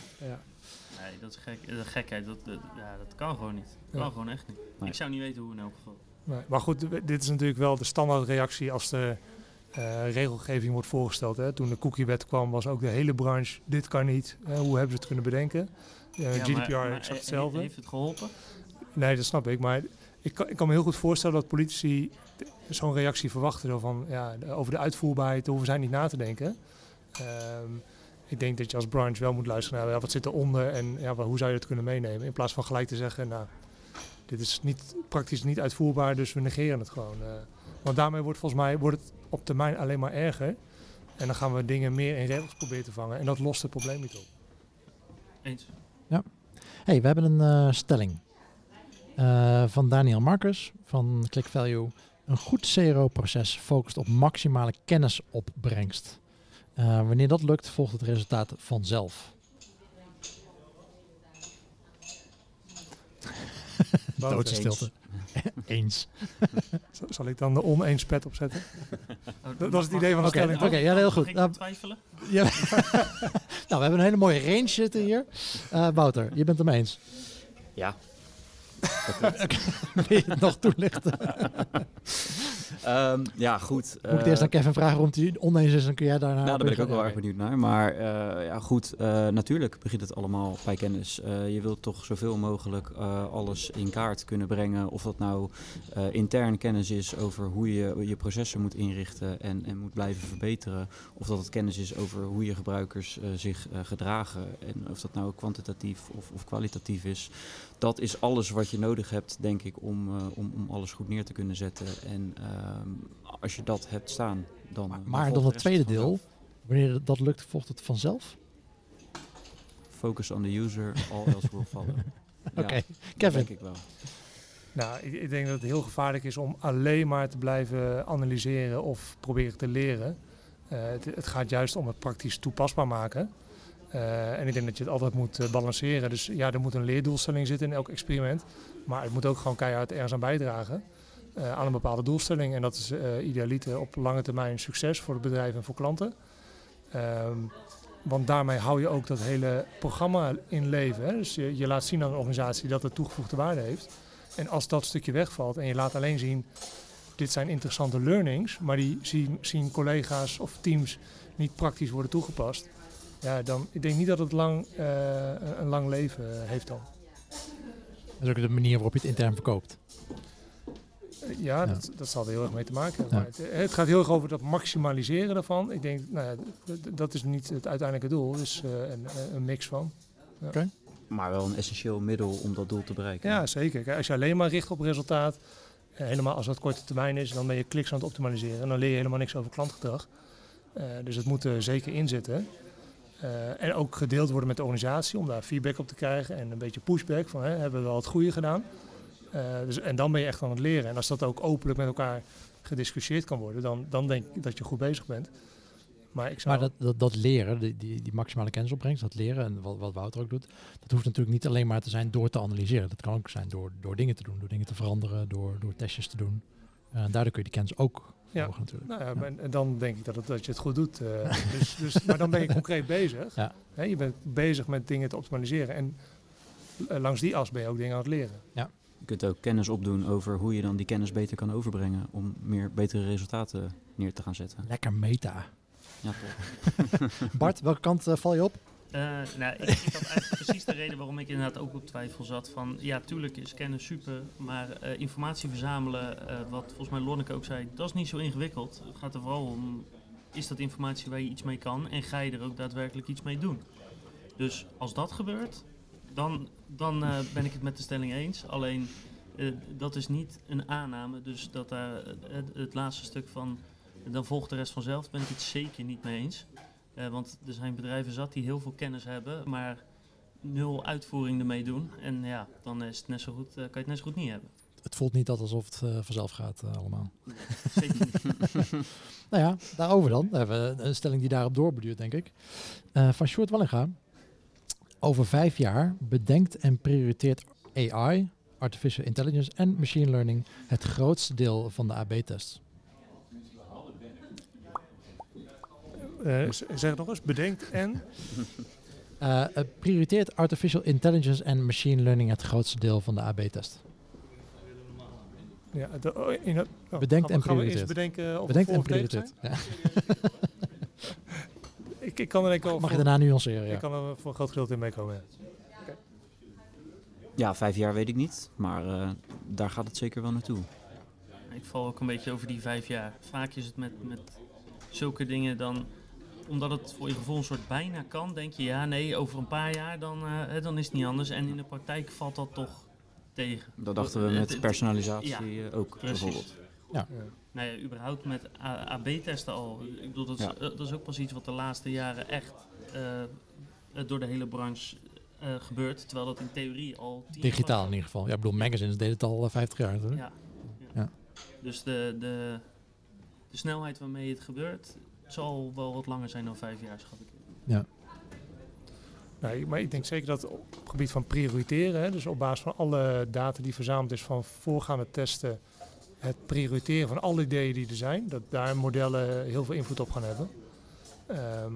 Nee, dat is gek, eh, gekheid. Dat, dat- ja, dat kan gewoon niet. Dat Ja. kan gewoon echt niet. Nee. Ik zou niet weten hoe in elk geval. Nee, maar goed, dit is natuurlijk wel de standaardreactie als de eh, regelgeving wordt voorgesteld. Hè. Toen de cookiewet kwam, was ook de hele branche, dit kan niet. Hè, hoe hebben ze het kunnen bedenken? Eh, Ja, GDPR, maar- maar hetzelfde. Heeft het geholpen? Nee, dat snap ik. Maar ik kan, ik kan me heel goed voorstellen dat politici zo'n reactie verwachten. Zo van, ja, over de uitvoerbaarheid daar hoeven zij niet na te denken. Ehm, ik denk dat je als branche wel moet luisteren naar ja, wat zit eronder en ja, wat- hoe zou je het kunnen meenemen. In plaats van gelijk te zeggen, nou, dit is niet, praktisch niet uitvoerbaar, dus we negeren het gewoon. eh. want daarmee wordt volgens mij wordt het op termijn alleen maar erger. En dan gaan we dingen meer in regels proberen te vangen. En dat lost het probleem niet op. Eens. hey, we hebben een eh, stelling eh, van Daniel Marcus van Click Value. Een goed CRO-proces focust op maximale kennisopbrengst. Eh, wanneer dat lukt, volgt het resultaat vanzelf. <laughs> Doodse stilte. <laughs> Eens. <laughs> Zal ik dan de oneens pet opzetten? Oh, Dat was het idee van de Oké, stelling. oké, ja, heel goed. ik Nou, twijfelen? Ja. nou, we hebben een hele mooie range zitten hier. Eh Wouter, je bent het mee eens. Ja. <laughs> Wil je het nog toelichten? <laughs> Ehm, ja, goed. Moet ik eerst aan eh, Kevin vragen waarom hij oneens is, dan kun jij daarna... Nou, daar ben ik ook wel erg benieuwd naar. Maar eh, ja, goed, eh, natuurlijk begint het allemaal bij kennis. Je wilt toch zoveel mogelijk alles in kaart kunnen brengen. Of dat nou intern kennis is over hoe je je processen moet inrichten en, en moet blijven verbeteren. Of dat het kennis is over hoe je gebruikers zich gedragen. En of dat nou kwantitatief of, of kwalitatief is. Dat is alles wat je nodig hebt, denk ik, om, eh, om, om alles goed neer te kunnen zetten. En ehm, als je dat hebt staan, dan. Maar, eh, maar dan het tweede vanzelf. deel, wanneer dat lukt, volgt het vanzelf? Focus on the user, all else will follow. <laughs> Oké, Kevin. denk ik wel. Nou, ik, ik denk dat het heel gevaarlijk is om alleen maar te blijven analyseren of proberen te leren. Eh, het, het gaat juist om het praktisch toepasbaar maken. Eh, en ik denk dat je het altijd moet eh, balanceren. Dus ja, er moet een leerdoelstelling zitten in elk experiment. Maar het moet ook gewoon keihard ergens aan bijdragen. eh, aan een bepaalde doelstelling. En dat is idealiter op lange termijn succes voor het bedrijf en voor klanten. Ehm, want daarmee hou je ook dat hele programma in leven. Hè? Dus je, je laat zien aan een organisatie dat het toegevoegde waarde heeft. En als dat stukje wegvalt en je laat alleen zien, dit zijn interessante learnings, maar die zien, zien collega's of teams niet praktisch worden toegepast. Ja, dan ik denk niet dat het lang, eh, een lang leven heeft dan. Dat is ook de manier waarop je het intern verkoopt. Eh, Ja, Ja. Dat, dat zal er heel erg mee te maken hebben. Ja. Maar het, het gaat heel erg over dat maximaliseren daarvan. Ik denk, nou ja, dat is niet het uiteindelijke doel. Dus eh, een, een mix van. Maar wel een essentieel middel om dat doel te bereiken. Ja, zeker. Kijk, als je alleen maar richt op resultaat, eh, helemaal als dat korte termijn is, dan ben je kliks aan het optimaliseren. En dan leer je helemaal niks over klantgedrag. Eh, dus het moet er zeker in zitten. Eh, en ook gedeeld worden met de organisatie om daar feedback op te krijgen en een beetje pushback van hè, hebben we wel het goede gedaan. Eh, dus, en dan ben je echt aan het leren. En als dat ook openlijk met elkaar gediscussieerd kan worden, dan, dan denk ik dat je goed bezig bent. Maar ik zou... Maar dat, dat, dat leren, die, die, die maximale kennisopbrengst, dat leren en wat, wat Wouter ook doet, dat hoeft natuurlijk niet alleen maar te zijn door te analyseren. Dat kan ook zijn door, door dingen te doen, door dingen te veranderen, door, door testjes te doen. En daardoor kun je die kennis ook Ja. natuurlijk. Nou ja, En, en dan denk ik dat, het, dat je het goed doet. eh. <laughs> dus, dus, maar dan ben je concreet bezig. Ja. Hè, je bent bezig met dingen te optimaliseren. En eh, langs die as ben je ook dingen aan het leren. Je kunt ook kennis opdoen over hoe je dan die kennis beter kan overbrengen om meer betere resultaten neer te gaan zetten. Lekker meta. Ja. <laughs> Bart, welke kant eh, val je op? Eh, nou, ik, ik had eigenlijk precies de reden waarom ik inderdaad ook op twijfel zat. Van ja, tuurlijk is kennis super, maar eh, informatie verzamelen, eh, wat volgens mij Lonneke ook zei, dat is niet zo ingewikkeld. Het gaat er vooral om, is dat informatie waar je iets mee kan en ga je er ook daadwerkelijk iets mee doen? Dus als dat gebeurt, dan, dan ben ik het met de stelling eens. Alleen, dat is niet een aanname, dus dat daar het, het laatste stuk van, dan volgt de rest vanzelf, ben ik het zeker niet mee eens. Eh, want er zijn bedrijven zat die heel veel kennis hebben, maar nul uitvoering ermee doen. En ja, dan is het net zo goed, eh, kan je het net zo goed niet hebben. Het voelt niet dat alsof het eh, vanzelf gaat allemaal. Zeker niet. <laughs> Nou ja, daarover dan. Dan hebben we een stelling die daarop doorbeduurt, denk ik. Van Sjoerd Wallinga. Over vijf jaar bedenkt en prioriteert AI, Artificial Intelligence en Machine Learning het grootste deel van de AB-test. Eh, z- zeg het nog eens. Bedenkt en... <laughs> Eh, prioriteert Artificial Intelligence en Machine Learning het grootste deel van de AB-test. Ja, de, oh, in het, oh, Bedenkt gaan we- en prioriteert. bedenken of Bedenkt we en prioriteert. Ja. <laughs> Ik, ik kan er denk ik wel Mag je daarna nuanceren? ik Ja. kan er voor een groot gedeelte in meekomen. ja. Ja, vijf jaar weet ik niet, maar eh, daar gaat het zeker wel naartoe. Ik val ook een beetje over die vijf jaar. Vaak is het met, met zulke dingen dan, omdat het voor je gevoel een soort bijna kan, denk je ja, nee, over een paar jaar dan, eh, dan is het niet anders. En in de praktijk valt dat toch tegen. Dat dachten we met personalisatie ja, eh, ook precies. bijvoorbeeld. Nou ja, überhaupt met AB-testen al. Ik bedoel, dat is, Ja. eh, dat is ook pas iets wat de laatste jaren echt door de hele branche eh, gebeurt. Terwijl dat in theorie al tien jaar Digitaal was. in ieder geval. Ja, ik bedoel, magazines deden het al eh, 50 jaar. Ja. ja. Ja. Dus de, de, de snelheid waarmee het gebeurt, zal wel wat langer zijn dan vijf jaar, schat ik. Nee, maar ik denk zeker dat op het gebied van prioriteren, hè, dus op basis van alle data die verzameld is van voorgaande testen, het prioriteren van alle ideeën die er zijn, dat daar modellen heel veel invloed op gaan hebben. Ehm,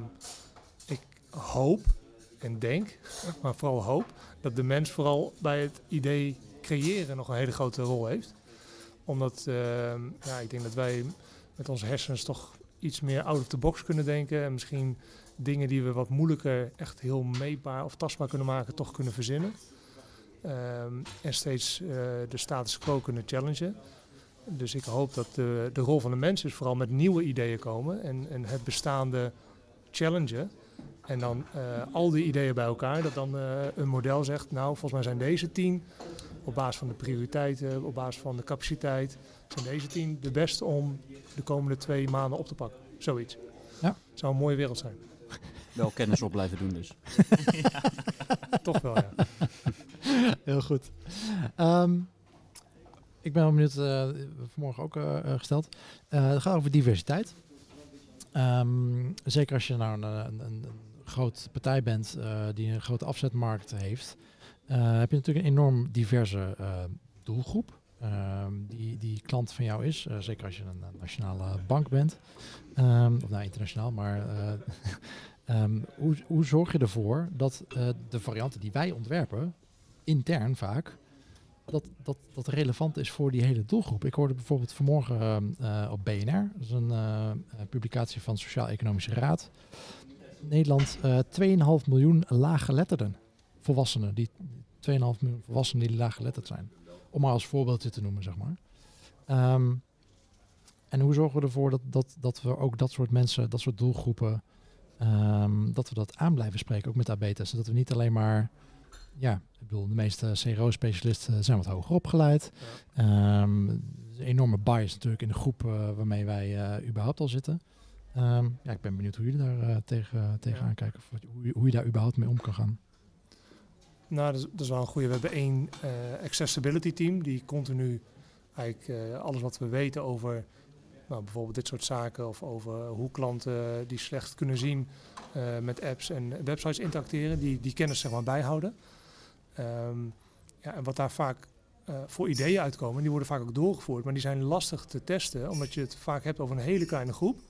ik hoop en denk, maar vooral hoop, dat de mens vooral bij het idee creëren nog een hele grote rol heeft. Omdat ehm, ja, ik denk dat wij met onze hersens toch iets meer out of the box kunnen denken en misschien dingen die we wat moeilijker echt heel meetbaar of tastbaar kunnen maken, toch kunnen verzinnen. Ehm, en steeds eh, de status quo kunnen challengen. Dus ik hoop dat de, de rol van de mens is vooral met nieuwe ideeën komen en, en het bestaande challengen. En dan eh, al die ideeën bij elkaar, dat dan eh, een model zegt, nou volgens mij zijn deze tien op basis van de prioriteiten, op basis van de capaciteit, zijn deze tien de beste om de komende twee maanden op te pakken. Zoiets. Ja. Zou een mooie wereld zijn. Wel kennis op blijven doen dus. <laughs> Toch wel, ja. Heel goed. Ehm, ik ben wel benieuwd, eh, vanmorgen ook eh, eh, gesteld. Eh, het gaat over diversiteit. Ehm, zeker als je nou een, een, een, een groot partij bent eh, die een grote afzetmarkt heeft, eh, heb je natuurlijk een enorm diverse eh, doelgroep. Ehm, die, die klant van jou is, Eh, zeker als je een, nationale bank bent, Ehm, of nou internationaal, maar eh, <laughs> ehm, hoe, hoe zorg je ervoor dat eh, de varianten die wij ontwerpen, intern vaak, dat, dat dat relevant is voor die hele doelgroep. Ik hoorde bijvoorbeeld vanmorgen op BNR, dat is een publicatie van Sociaal-Economische Raad, Nederland eh 2,5 miljoen laaggeletterden, volwassenen, die 2,5 miljoen volwassenen die laaggeletterd zijn. Om maar als voorbeeldje te noemen, zeg maar. Ehm, en hoe zorgen we ervoor dat, dat, dat we ook dat soort mensen, dat soort doelgroepen, ehm, dat we dat aan blijven spreken, ook met AB-testen. Dat we niet alleen maar, ja, ik bedoel, de meeste CRO-specialisten zijn wat hoger opgeleid. Ehm, een enorme bias natuurlijk in de groep eh, waarmee wij eh, überhaupt al zitten. Ja, ik ben benieuwd hoe jullie daar eh, tegen, tegenaan Ja. kijken. Of hoe, hoe je daar überhaupt mee om kan gaan. Nou, dat is, wel een goede. We hebben één eh, accessibility team die continu eigenlijk eh, alles wat we weten over nou, bijvoorbeeld dit soort zaken of over hoe klanten die slecht kunnen zien eh, met apps en websites interacteren, die, die kennis zeg maar bijhouden. Ehm, ja, en wat daar vaak voor ideeën uitkomen. Die worden vaak ook doorgevoerd, maar die zijn lastig te testen, omdat je het vaak hebt over een hele kleine groep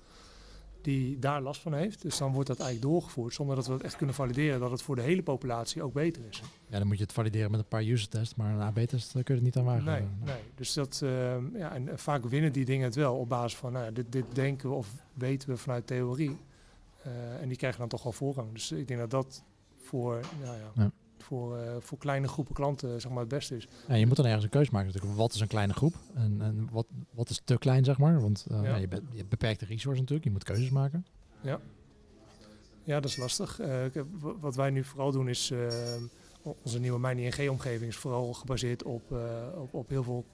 die daar last van heeft. Dus dan wordt dat eigenlijk doorgevoerd zonder dat we het echt kunnen valideren dat het voor de hele populatie ook beter is. Ja, dan moet je het valideren met een paar user tests, maar een AB-test kun je het niet aan wagen. Nee, nee. Dus dat, ehm, ja, en vaak winnen die dingen het wel op basis van, nou ja, dit, dit denken we of weten we vanuit theorie. Eh, en die krijgen dan toch wel voorrang. Dus ik denk dat dat voor, nou ja, Ja. Voor, eh, voor kleine groepen klanten zeg maar, het beste is. Ja, je moet dan ergens een keuze maken natuurlijk. Wat is een kleine groep en, en wat, wat is te klein, zeg maar? Want eh, Ja. ja, je, be- je hebt beperkte resources natuurlijk, je moet keuzes maken. Ja, dat is lastig. Eh, wat wij nu vooral doen is, onze nieuwe MijnING-omgeving is vooral gebaseerd op, op, op heel veel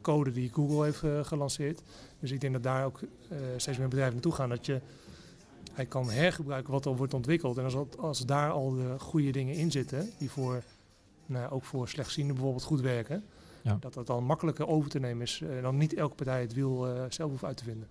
code die Google heeft gelanceerd. Dus ik denk dat daar ook steeds meer bedrijven naartoe gaan. Dat je hij kan hergebruiken wat al wordt ontwikkeld. En als, dat- als daar al de goede dingen in zitten, die voor, nou, ook voor slechtzienden bijvoorbeeld goed werken, Ja. dat dat dan makkelijker over te nemen is. En dan niet elke partij het wiel eh, zelf hoeft uit te vinden.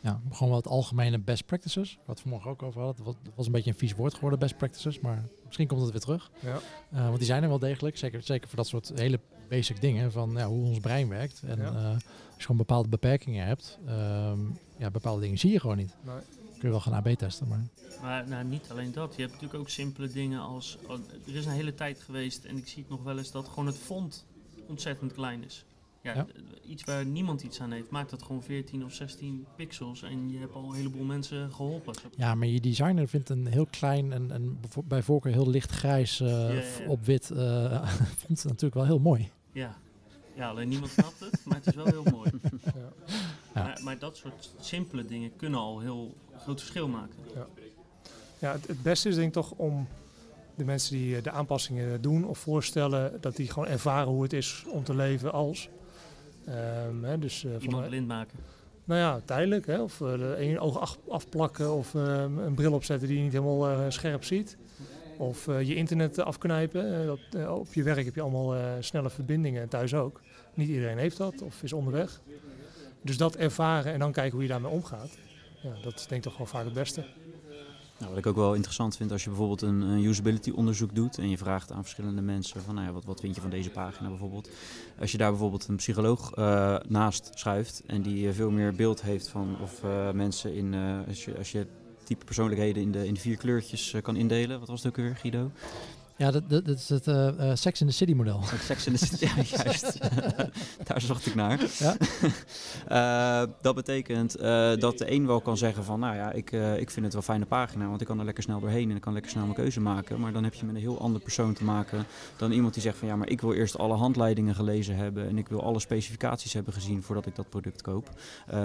Ja, gewoon wat algemene best practices. Wat we vanmorgen ook over hadden. Het was- een beetje een vies woord geworden, best practices. Maar misschien komt het weer terug. Ja. Eh, want die zijn er wel degelijk. Zeker, zeker voor dat soort hele basic dingen. Van ja, hoe ons brein werkt. En Ja. eh, als je gewoon bepaalde beperkingen hebt. ehm, ja, bepaalde dingen zie je gewoon niet. Nee. Kun je wel gaan AB testen. Maar Maar nou, niet alleen dat. Je hebt natuurlijk ook simpele dingen als... oh, er is een hele tijd geweest, en ik zie het nog wel eens, dat gewoon het font ontzettend klein is. Ja, Iets waar niemand iets aan heeft, maakt dat gewoon 14 of 16 pixels. En je hebt al een heleboel mensen geholpen. ja, maar je designer vindt een heel klein en, en bij voorkeur heel licht grijs eh, Ja, ja, op wit. eh <laughs> vond het natuurlijk wel heel mooi. Ja. ja, alleen niemand snapt het, maar het is wel heel mooi. <laughs> Maar, maar dat soort simpele dingen kunnen al heel groot verschil maken. Ja, het, het beste is denk ik toch om de mensen die eh, de aanpassingen doen of voorstellen, dat die gewoon ervaren hoe het is om te leven als. Ehm, hè, dus, eh, van, Iemand eh, blind maken. nou ja, tijdelijk. Hè, of eh, de één oog af- afplakken of ehm, een bril opzetten die je niet helemaal eh, scherp ziet. Of eh, je internet eh, afknijpen. Eh, dat, eh, op je werk heb je allemaal eh, snelle verbindingen en thuis ook. Niet iedereen heeft dat of is onderweg. Dus dat ervaren en dan kijken hoe je daarmee omgaat. Ja, dat is denk ik toch wel vaak het beste. Nou, wat ik ook wel interessant vind als je bijvoorbeeld een, usability onderzoek doet en je vraagt aan verschillende mensen van nou ja, wat, wat vind je van deze pagina bijvoorbeeld. Als je daar bijvoorbeeld een psycholoog eh, naast schuift en die eh, veel meer beeld heeft van of eh, mensen in, als, je, als je type persoonlijkheden in de, in vier kleurtjes kan indelen. Wat was het ook weer Guido? Ja, dat, dat, dat is het eh, Sex in the City model. Met <laughs> Sex in the City, ja, <laughs> juist. <laughs> Daar zocht ik naar. Ja. Eh, dat betekent dat de een wel kan zeggen van, nou ja, ik, ik vind het wel een fijne pagina, want ik kan er lekker snel doorheen en ik kan lekker snel mijn keuze maken. Maar dan heb je met een heel ander persoon te maken dan iemand die zegt van, ja, maar ik wil eerst alle handleidingen gelezen hebben en ik wil alle specificaties hebben gezien voordat ik dat product koop.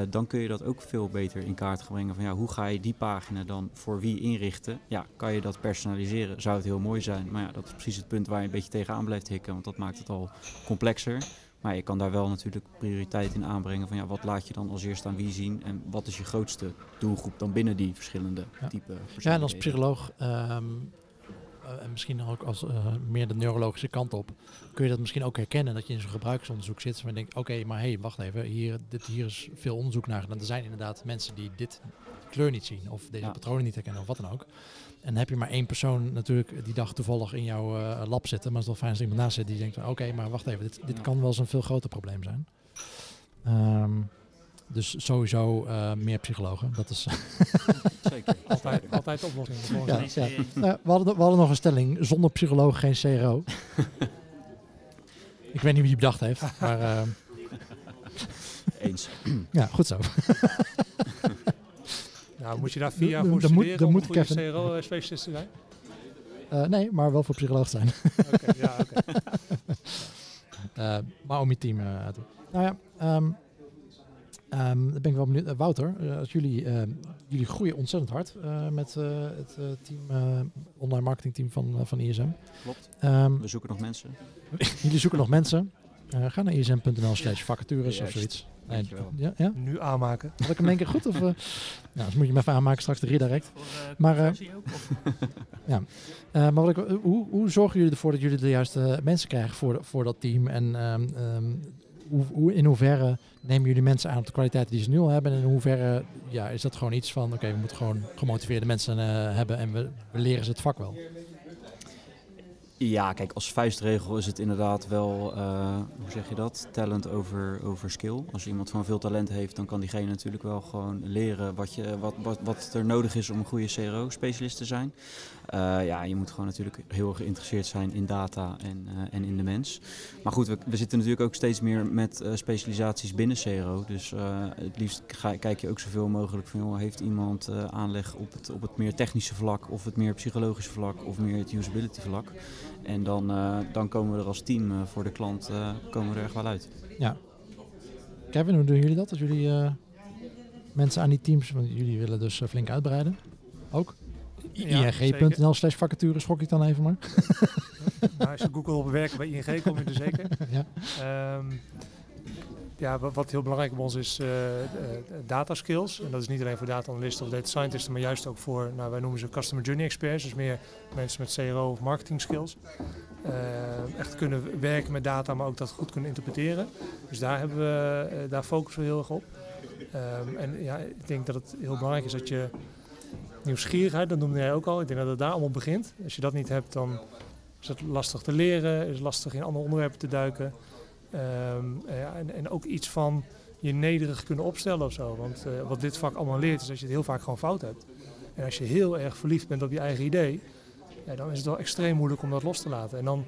Dan kun je dat ook veel beter in kaart gaan brengen van, ja, hoe ga je die pagina dan voor wie inrichten? Ja, kan je dat personaliseren? Zou het heel mooi zijn, maar ja, dat is precies het punt waar je een beetje tegenaan blijft hikken, want dat maakt het al complexer. Maar je kan daar wel natuurlijk prioriteit in aanbrengen van ja, wat laat je dan als eerste aan wie zien en wat is je grootste doelgroep dan binnen die verschillende Ja. type Ja, en als psycholoog, ehm, eh, en misschien ook als eh, meer de neurologische kant op, kun je dat misschien ook herkennen dat je in zo'n gebruiksonderzoek zit. Je denkt, oké, maar hé, hey, wacht even, hier, dit, hier is veel onderzoek naar gedaan. Er zijn inderdaad mensen die dit kleur niet zien of deze Ja. patronen niet herkennen of wat dan ook. En dan heb je maar één persoon natuurlijk die dag toevallig in jouw eh, lab zitten. Maar het is wel fijn als er iemand naast zit die denkt van oké, maar wacht even, dit, dit kan wel eens een veel groter probleem zijn. Ehm, dus sowieso eh, meer psychologen. Dat is, <laughs> Zeker. <laughs> Altijd, altijd Ja. Deze, eh, we, hadden, we hadden nog een stelling, zonder psycholoog geen CRO. <laughs> Ik weet niet wie die bedacht heeft, maar eh, Eens. ja, goed zo. Nou, moet je daar vier jaar voor studeren om moet een goede CRO-specialist te zijn? Eh, nee, maar wel voor psycholoog zijn. <laughs> Oké, ja, oké. <laughs> Eh, maar om je team eh, uit te Nou ja, ehm, ehm, dan ben ik wel benieuwd. Eh, Wouter, eh, als jullie, eh, jullie groeien ontzettend hard eh, met eh, het eh, team, eh, online marketingteam van, eh, van ISM. Klopt. Ehm, We zoeken nog mensen. <laughs> jullie zoeken nog mensen. Eh, ga naar ism.nl slash vacatures of Juist. zoiets. Nee, ja, ja? Nu aanmaken. Had ik hem in één keer goed? Of, eh? <laughs> nou, dus moet je hem even aanmaken straks de redirect. eh, Maar, eh? <laughs> Eh, maar wat ik, hoe, hoe zorgen jullie ervoor dat jullie de juiste mensen krijgen voor, voor dat team? En ehm, ehm, hoe, hoe, in hoeverre nemen jullie mensen aan op de kwaliteiten die ze nu al hebben? En in hoeverre ja, is dat gewoon iets van, oké, we moeten gewoon gemotiveerde mensen eh, hebben en we, we leren ze het vak wel? Ja, kijk, als vuistregel is het inderdaad wel, uh, hoe zeg je dat, talent over, over skill. Als iemand van veel talent heeft, dan kan diegene natuurlijk wel gewoon leren wat, je, wat, wat, wat er nodig is om een goede CRO-specialist te zijn. Uh, ja, je moet gewoon natuurlijk heel geïnteresseerd zijn in data en, uh, en in de mens. Maar goed, we, we, zitten natuurlijk ook steeds meer met specialisaties binnen CRO. Dus het liefst ga, kijk je ook zoveel mogelijk van, joh, heeft iemand aanleg op het, op het meer technische vlak of het meer psychologische vlak of meer het usability vlak. En dan, uh, dan komen we er als team uh, voor de klant uh, komen we er echt wel uit. Ja. Kevin, hoe doen jullie dat? Als jullie mensen aan die teams, want jullie willen dus flink uitbreiden, ook? Ja, ing.nl slash vacature schok ik dan even maar. nou, als je Google op werken bij ING kom je er zeker. <laughs> ja. Um, ja, wat heel belangrijk bij ons is uh, data skills. En dat is niet alleen voor data analisten of data scientisten, maar juist ook voor, nou, wij noemen ze customer journey experts. Dus meer mensen met CRO of marketing skills. Uh, echt kunnen werken met data, maar ook dat goed kunnen interpreteren. Dus daar, hebben we, daar focussen we heel erg op. Um, en ja, ik denk dat het heel belangrijk is dat je nieuwsgierigheid, dat noemde jij ook al, ik denk dat het daar allemaal begint. Als je dat niet hebt, dan is het lastig te leren, is het lastig in andere onderwerpen te duiken. Ja, en, en, ook iets van je nederig kunnen opstellen of zo. Want uh, wat dit vak allemaal leert is dat je het heel vaak gewoon fout hebt. En als je heel erg verliefd bent op je eigen idee, ja, dan is het wel extreem moeilijk om dat los te laten. En dan,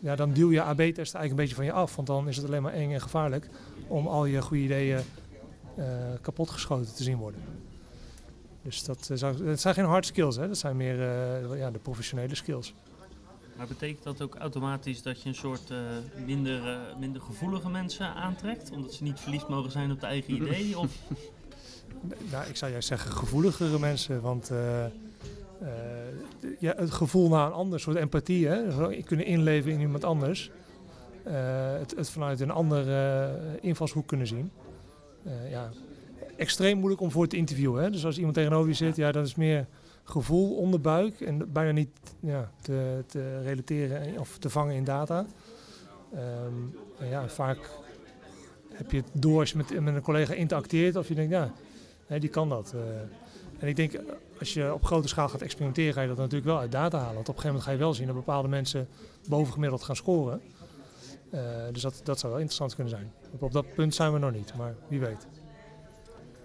ja, dan duw je AB-test eigenlijk een beetje van je af. Want dan is het alleen maar eng en gevaarlijk om al je goede ideeën uh, kapotgeschoten te zien worden. Dus dat, dat, zijn geen hard skills, hè? dat zijn meer ja, de professionele skills. Maar betekent dat ook automatisch dat je een soort uh, minder, uh, minder gevoelige mensen aantrekt? Omdat ze niet verliefd mogen zijn op de eigen <laughs> idee? Of? Nou, ik zou juist zeggen gevoeligere mensen. Want uh, ja, het gevoel naar een ander, soort empathie, hè? kunnen inleven in iemand anders. Het, het, vanuit een andere invalshoek kunnen zien. ja, extreem moeilijk om voor te interviewen. Hè? Dus als iemand tegenover je zit, ja, dat is meer gevoel onderbuik en bijna niet ja, te, te, relateren of te vangen in data. Um, ja, vaak heb je het door als je met, met een collega interacteert of je denkt, ja, die kan dat. Uh, en ik denk, als je op grote schaal gaat experimenteren, ga je dat natuurlijk wel uit data halen. Want op een gegeven moment ga je wel zien dat bepaalde mensen bovengemiddeld gaan scoren. Uh, dus dat, dat zou wel interessant kunnen zijn. Op dat punt zijn we nog niet, maar wie weet.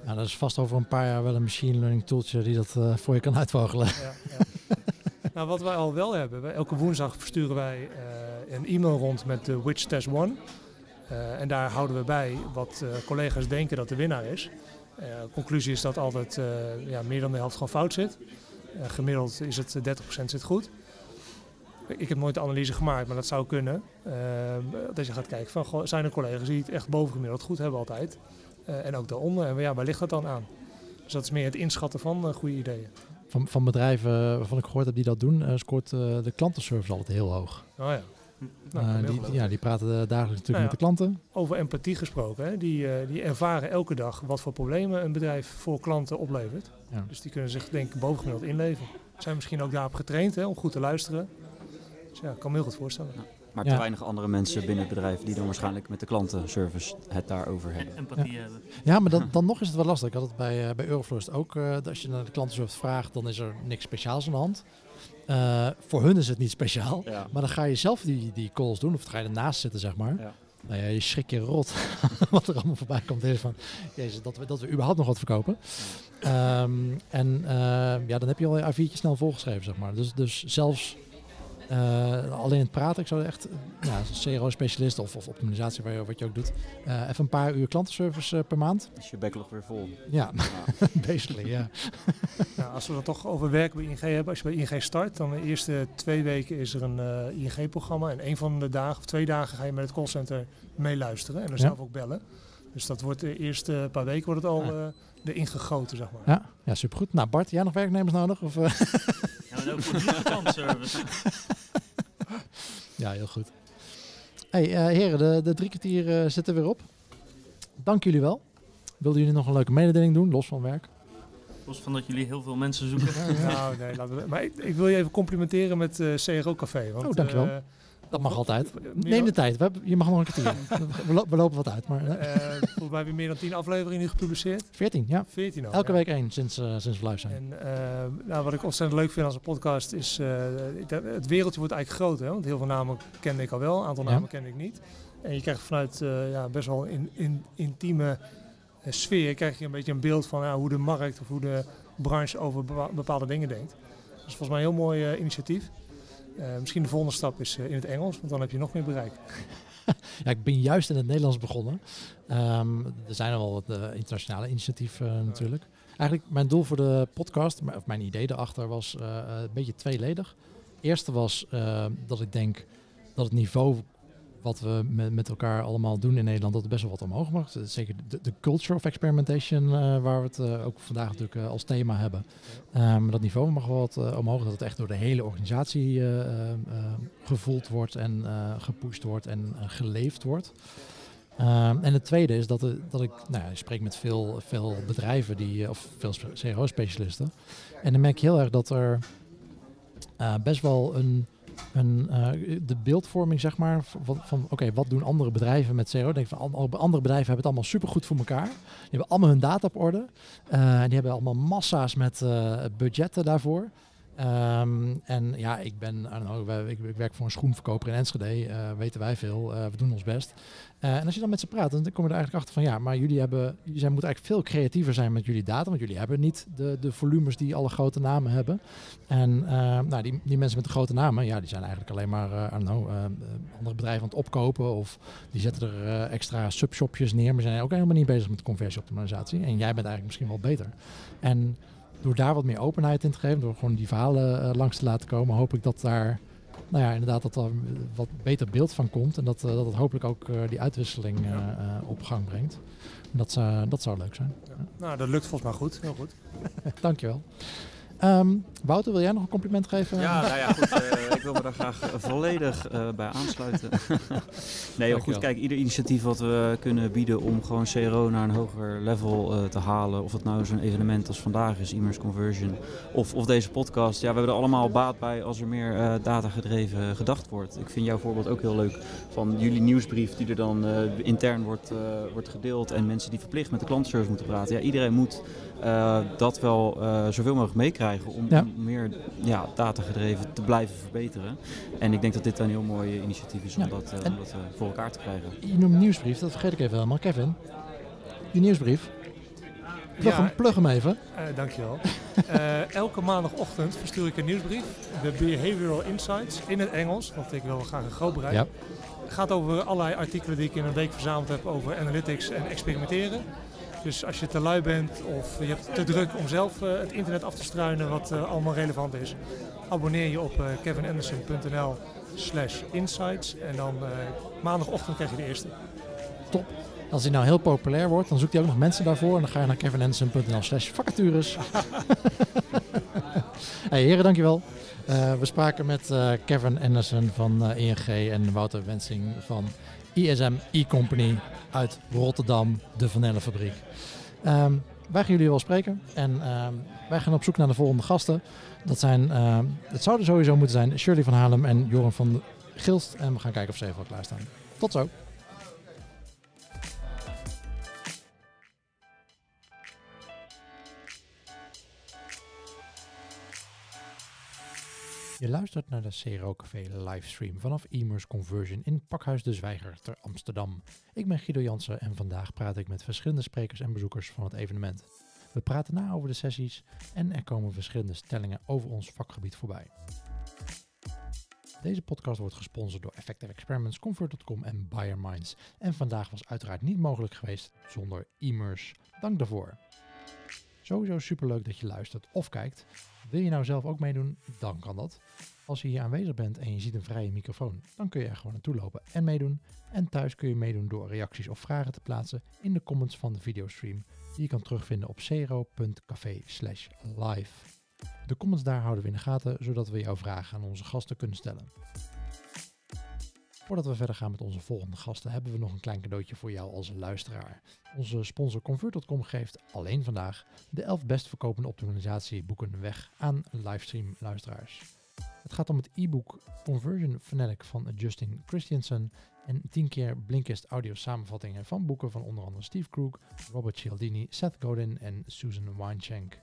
Nou, dat is vast over een paar jaar wel een machine learning tooltje die dat uh, voor je kan uitvogelen. Ja, ja. <laughs> nou, wat wij al wel hebben, elke woensdag versturen wij uh, een e-mail rond met de Which Test One. En daar houden we bij wat collega's denken dat de winnaar is. Conclusie is dat altijd ja, meer dan de helft gewoon fout zit. gemiddeld is het 30% zit goed. Ik heb nooit de analyse gemaakt, maar dat zou kunnen. dat je gaat kijken van, zijn er collega's die het echt bovengemiddeld goed hebben altijd. Uh, en ook daaronder. En ja, waar ligt dat dan aan? Dus dat is meer het inschatten van uh, goede ideeën. Van, van bedrijven waarvan ik gehoord heb die dat doen, uh, scoort de klantenservice altijd heel hoog. Oh ja. Nou, die, ja, die praten dagelijks natuurlijk nou ja, met de klanten. Over empathie gesproken, hè? Die, die ervaren elke dag wat voor problemen een bedrijf voor klanten oplevert. Ja. Dus die kunnen zich denk ik bovengemiddeld inleven. Zijn misschien ook daarop getraind hè, om goed te luisteren. Dus ja, ik kan me heel goed voorstellen. Maar te weinig andere mensen binnen het bedrijf die dan waarschijnlijk met de klantenservice het daarover hebben. Empathie hebben. Ja, maar dan, <laughs> dan nog is het wel lastig. Ik had het bij, uh, bij Euroflorist ook. Uh, als je naar de klantenservice vraagt, dan is er niks speciaals aan de hand. Uh, voor hun is het niet speciaal. Ja. Maar dan ga je zelf die, die calls doen. Of dan ga je ernaast zitten, zeg maar. Ja. Nou ja, je schrik je rot <laughs> wat er allemaal voorbij komt. Is van, jezus, dat, we, dat we überhaupt nog wat verkopen. Um, en ja, dan heb je al je A4'tje snel volgeschreven, zeg maar. Dus, dus zelfs uh, alleen het praten, ik zou echt, ja, CRO-specialist of, of optimalisatie, waar je, wat je ook doet, uh, even een paar uur klantenservice uh, per maand. Is je backlog weer vol? Ja, <laughs> basically, ja. <laughs> nou, als we het toch over werk bij ING hebben, als je bij ING start, dan de eerste twee weken is er een ING-programma en een van de dagen of twee dagen ga je met het callcenter meeluisteren en dan zelf ook bellen. Dus dat wordt de eerste paar weken wordt het al ja. erin gegoten, zeg maar. Ja, ja supergoed. Nou Bart, jij nog werknemers nodig? Of, <laughs> ja, maar ook voor de klantservice. ja, heel goed. Hey, uh, heren, de, de drie kwartier uh, zitten weer op. Dank jullie wel. Wilden jullie nog een leuke mededeling doen, los van werk? Los van dat jullie heel veel mensen zoeken. <laughs> nou, nee, laten we, maar ik, ik, wil je even complimenteren met uh, CRO Café. Want, oh, dankjewel. Dat mag altijd. Neem de tijd. We hebben, je mag nog een kwartier. <laughs> we, lo- we lopen wat uit. Maar Eh, volgens mij heb je meer dan 10 afleveringen nu gepubliceerd. 14, ja. 14 al. Elke ja. week één sinds, eh, sinds we live zijn. En eh, nou, wat ik ontzettend leuk vind als een podcast is, het wereldje wordt eigenlijk groter. Hè? Want heel veel namen kende ik al wel, een aantal Ja. namen kende ik niet. En je krijgt vanuit ja, best wel in, in, intieme sfeer, krijg je een beetje een beeld van hoe de markt of hoe de branche over bepa- bepaalde dingen denkt. Dat is volgens mij een heel mooi initiatief. Eh, misschien de volgende stap is eh, in het Engels, want dan heb je nog meer bereik. <laughs> Ja, ik ben juist in het Nederlands begonnen. Ehm, er zijn al wat eh, internationale initiatieven natuurlijk. Eigenlijk mijn doel voor de podcast, of mijn idee erachter was een beetje tweeledig. Eerste was dat ik denk dat het niveau wat we met, met elkaar allemaal doen in Nederland, dat het best wel wat omhoog mag. Zeker de, culture of experimentation, eh, waar we het eh, ook vandaag natuurlijk eh, als thema hebben. Dat niveau mag wel wat omhoog, dat het echt door de hele organisatie gevoeld wordt en gepusht wordt en geleefd wordt. En het tweede is dat, er- dat ik, nou ja, ik spreek met veel, veel bedrijven die, of veel spe- CRO-specialisten. En dan merk je heel erg dat er best wel een, eh, de beeldvorming, zeg maar, van, van oké, wat doen andere bedrijven met CRO? Denk van an- andere bedrijven hebben het allemaal supergoed voor elkaar. Die hebben allemaal hun data op orde. Eh, die hebben allemaal massa's met eh, budgetten daarvoor. Ehm, en ja, ik ben, ik, ik werk voor een schoenverkoper in Enschede, eh, weten wij veel, eh, we doen ons best. Eh, en als je dan met ze praat, dan kom je er eigenlijk achter van ja, maar jullie, hebben, zijn, moeten eigenlijk veel creatiever zijn met jullie data, want jullie hebben niet de, de volumes die alle grote namen hebben. En nou, die, die mensen met de grote namen, ja, die zijn eigenlijk alleen maar, know, andere bedrijven aan het opkopen of die zetten er extra subshopjes neer, maar zijn ook helemaal niet bezig met conversieoptimalisatie. En jij bent eigenlijk misschien wel beter. En door daar wat meer openheid in te geven, door gewoon die verhalen eh, langs te laten komen, hoop ik dat daar, nou ja, inderdaad dat er wat beter beeld van komt. En dat, eh, dat het hopelijk ook eh, die uitwisseling op gang brengt. Dat, zou dat zou leuk zijn. Nou, dat lukt volgens mij goed. Heel goed. <laughs> Dankjewel. Ehm Wouter, wil jij nog een compliment geven? Ja, nou ja, goed. eh, ik wil me daar graag eh, volledig eh, bij aansluiten. <laughs> nee, Dankjewel. goed. Kijk, ieder initiatief wat we kunnen bieden om gewoon CRO naar een hoger level te halen. Of het nou zo'n evenement als vandaag is, e-mails conversion. Of, of deze podcast. Ja, we hebben er allemaal baat bij als er meer eh datagedreven gedacht wordt. Ik vind jouw voorbeeld ook heel leuk. Van jullie nieuwsbrief die er dan intern wordt, wordt gedeeld. En mensen die verplicht met de klantenservice moeten praten. Ja, iedereen moet eh, dat wel eh, zoveel mogelijk meekrijgen om, Ja. om meer ja, datagedreven te blijven verbeteren. En ik denk dat dit een heel mooi initiatief is om Ja. dat, eh, om dat voor elkaar te krijgen. Je noemt nieuwsbrief, dat vergeet ik even helemaal. Kevin, die nieuwsbrief, plug, Ja, hem, plug hem even. Eh, dankjewel. Eh, elke maandagochtend verstuur ik een nieuwsbrief. De Behavioral Insights in het Engels, want ik wil graag een groot bereik. Ja. Het gaat over allerlei artikelen die ik in een week verzameld heb over analytics en experimenteren. Dus als je te lui bent of je hebt te druk om zelf eh, het internet af te struinen wat eh, allemaal relevant is, abonneer je op eh, kevinanderson.nl slash insights en dan maandagochtend krijg je de eerste. Als hij nou heel populair wordt, dan zoekt hij ook nog mensen daarvoor. En dan ga je naar kevinanderson.nl slash vacatures. <laughs> hey, heren, dankjewel. Eh we spraken met Kevin Anderson van eh, ING en Wouter Wensing van ISM E-Company uit Rotterdam, de Vanellenfabriek. Ehm wij gaan jullie wel spreken en ehm, wij gaan op zoek naar de volgende gasten. Dat zijn, ehm, het zouden sowieso moeten zijn Shirley van Haarlem en Joran van Gilst. En we gaan kijken of ze even wat klaarstaan. Tot zo. Je luistert naar de CRO livestream vanaf Emers Conversion in Pakhuis de Zwijger te Amsterdam. Ik ben Guido Jansen en vandaag praat ik met verschillende sprekers en bezoekers van het evenement. We praten na over de sessies en er komen verschillende stellingen over ons vakgebied voorbij. Deze podcast wordt gesponsord door Effective Experiments, Comfort.com en Bayer Minds. En vandaag was uiteraard niet mogelijk geweest zonder Emers. Dank daarvoor. Sowieso superleuk dat je luistert of kijkt. Wil je nou zelf ook meedoen? Dan kan dat. Als je hier aanwezig bent en je ziet een vrije microfoon, dan kun je er gewoon naartoe lopen en meedoen. En thuis kun je meedoen door reacties of vragen te plaatsen in de comments van de videostream, die je kan terugvinden op cero.café live. De comments daar houden we in de gaten, zodat we jouw vragen aan onze gasten kunnen stellen. Voordat we verder gaan met onze volgende gasten, hebben we nog een klein cadeautje voor jou als luisteraar. Onze sponsor Convert.com geeft alleen vandaag de 11 best verkopende optimalisatieboeken weg aan livestream luisteraars. Het gaat om het e-book Conversion Fanatic van Justin Christiansen en 10 keer Blinkist audio samenvattingen van boeken van onder andere Steve Krug, Robert Cialdini, Seth Godin en Susan Weinschenk.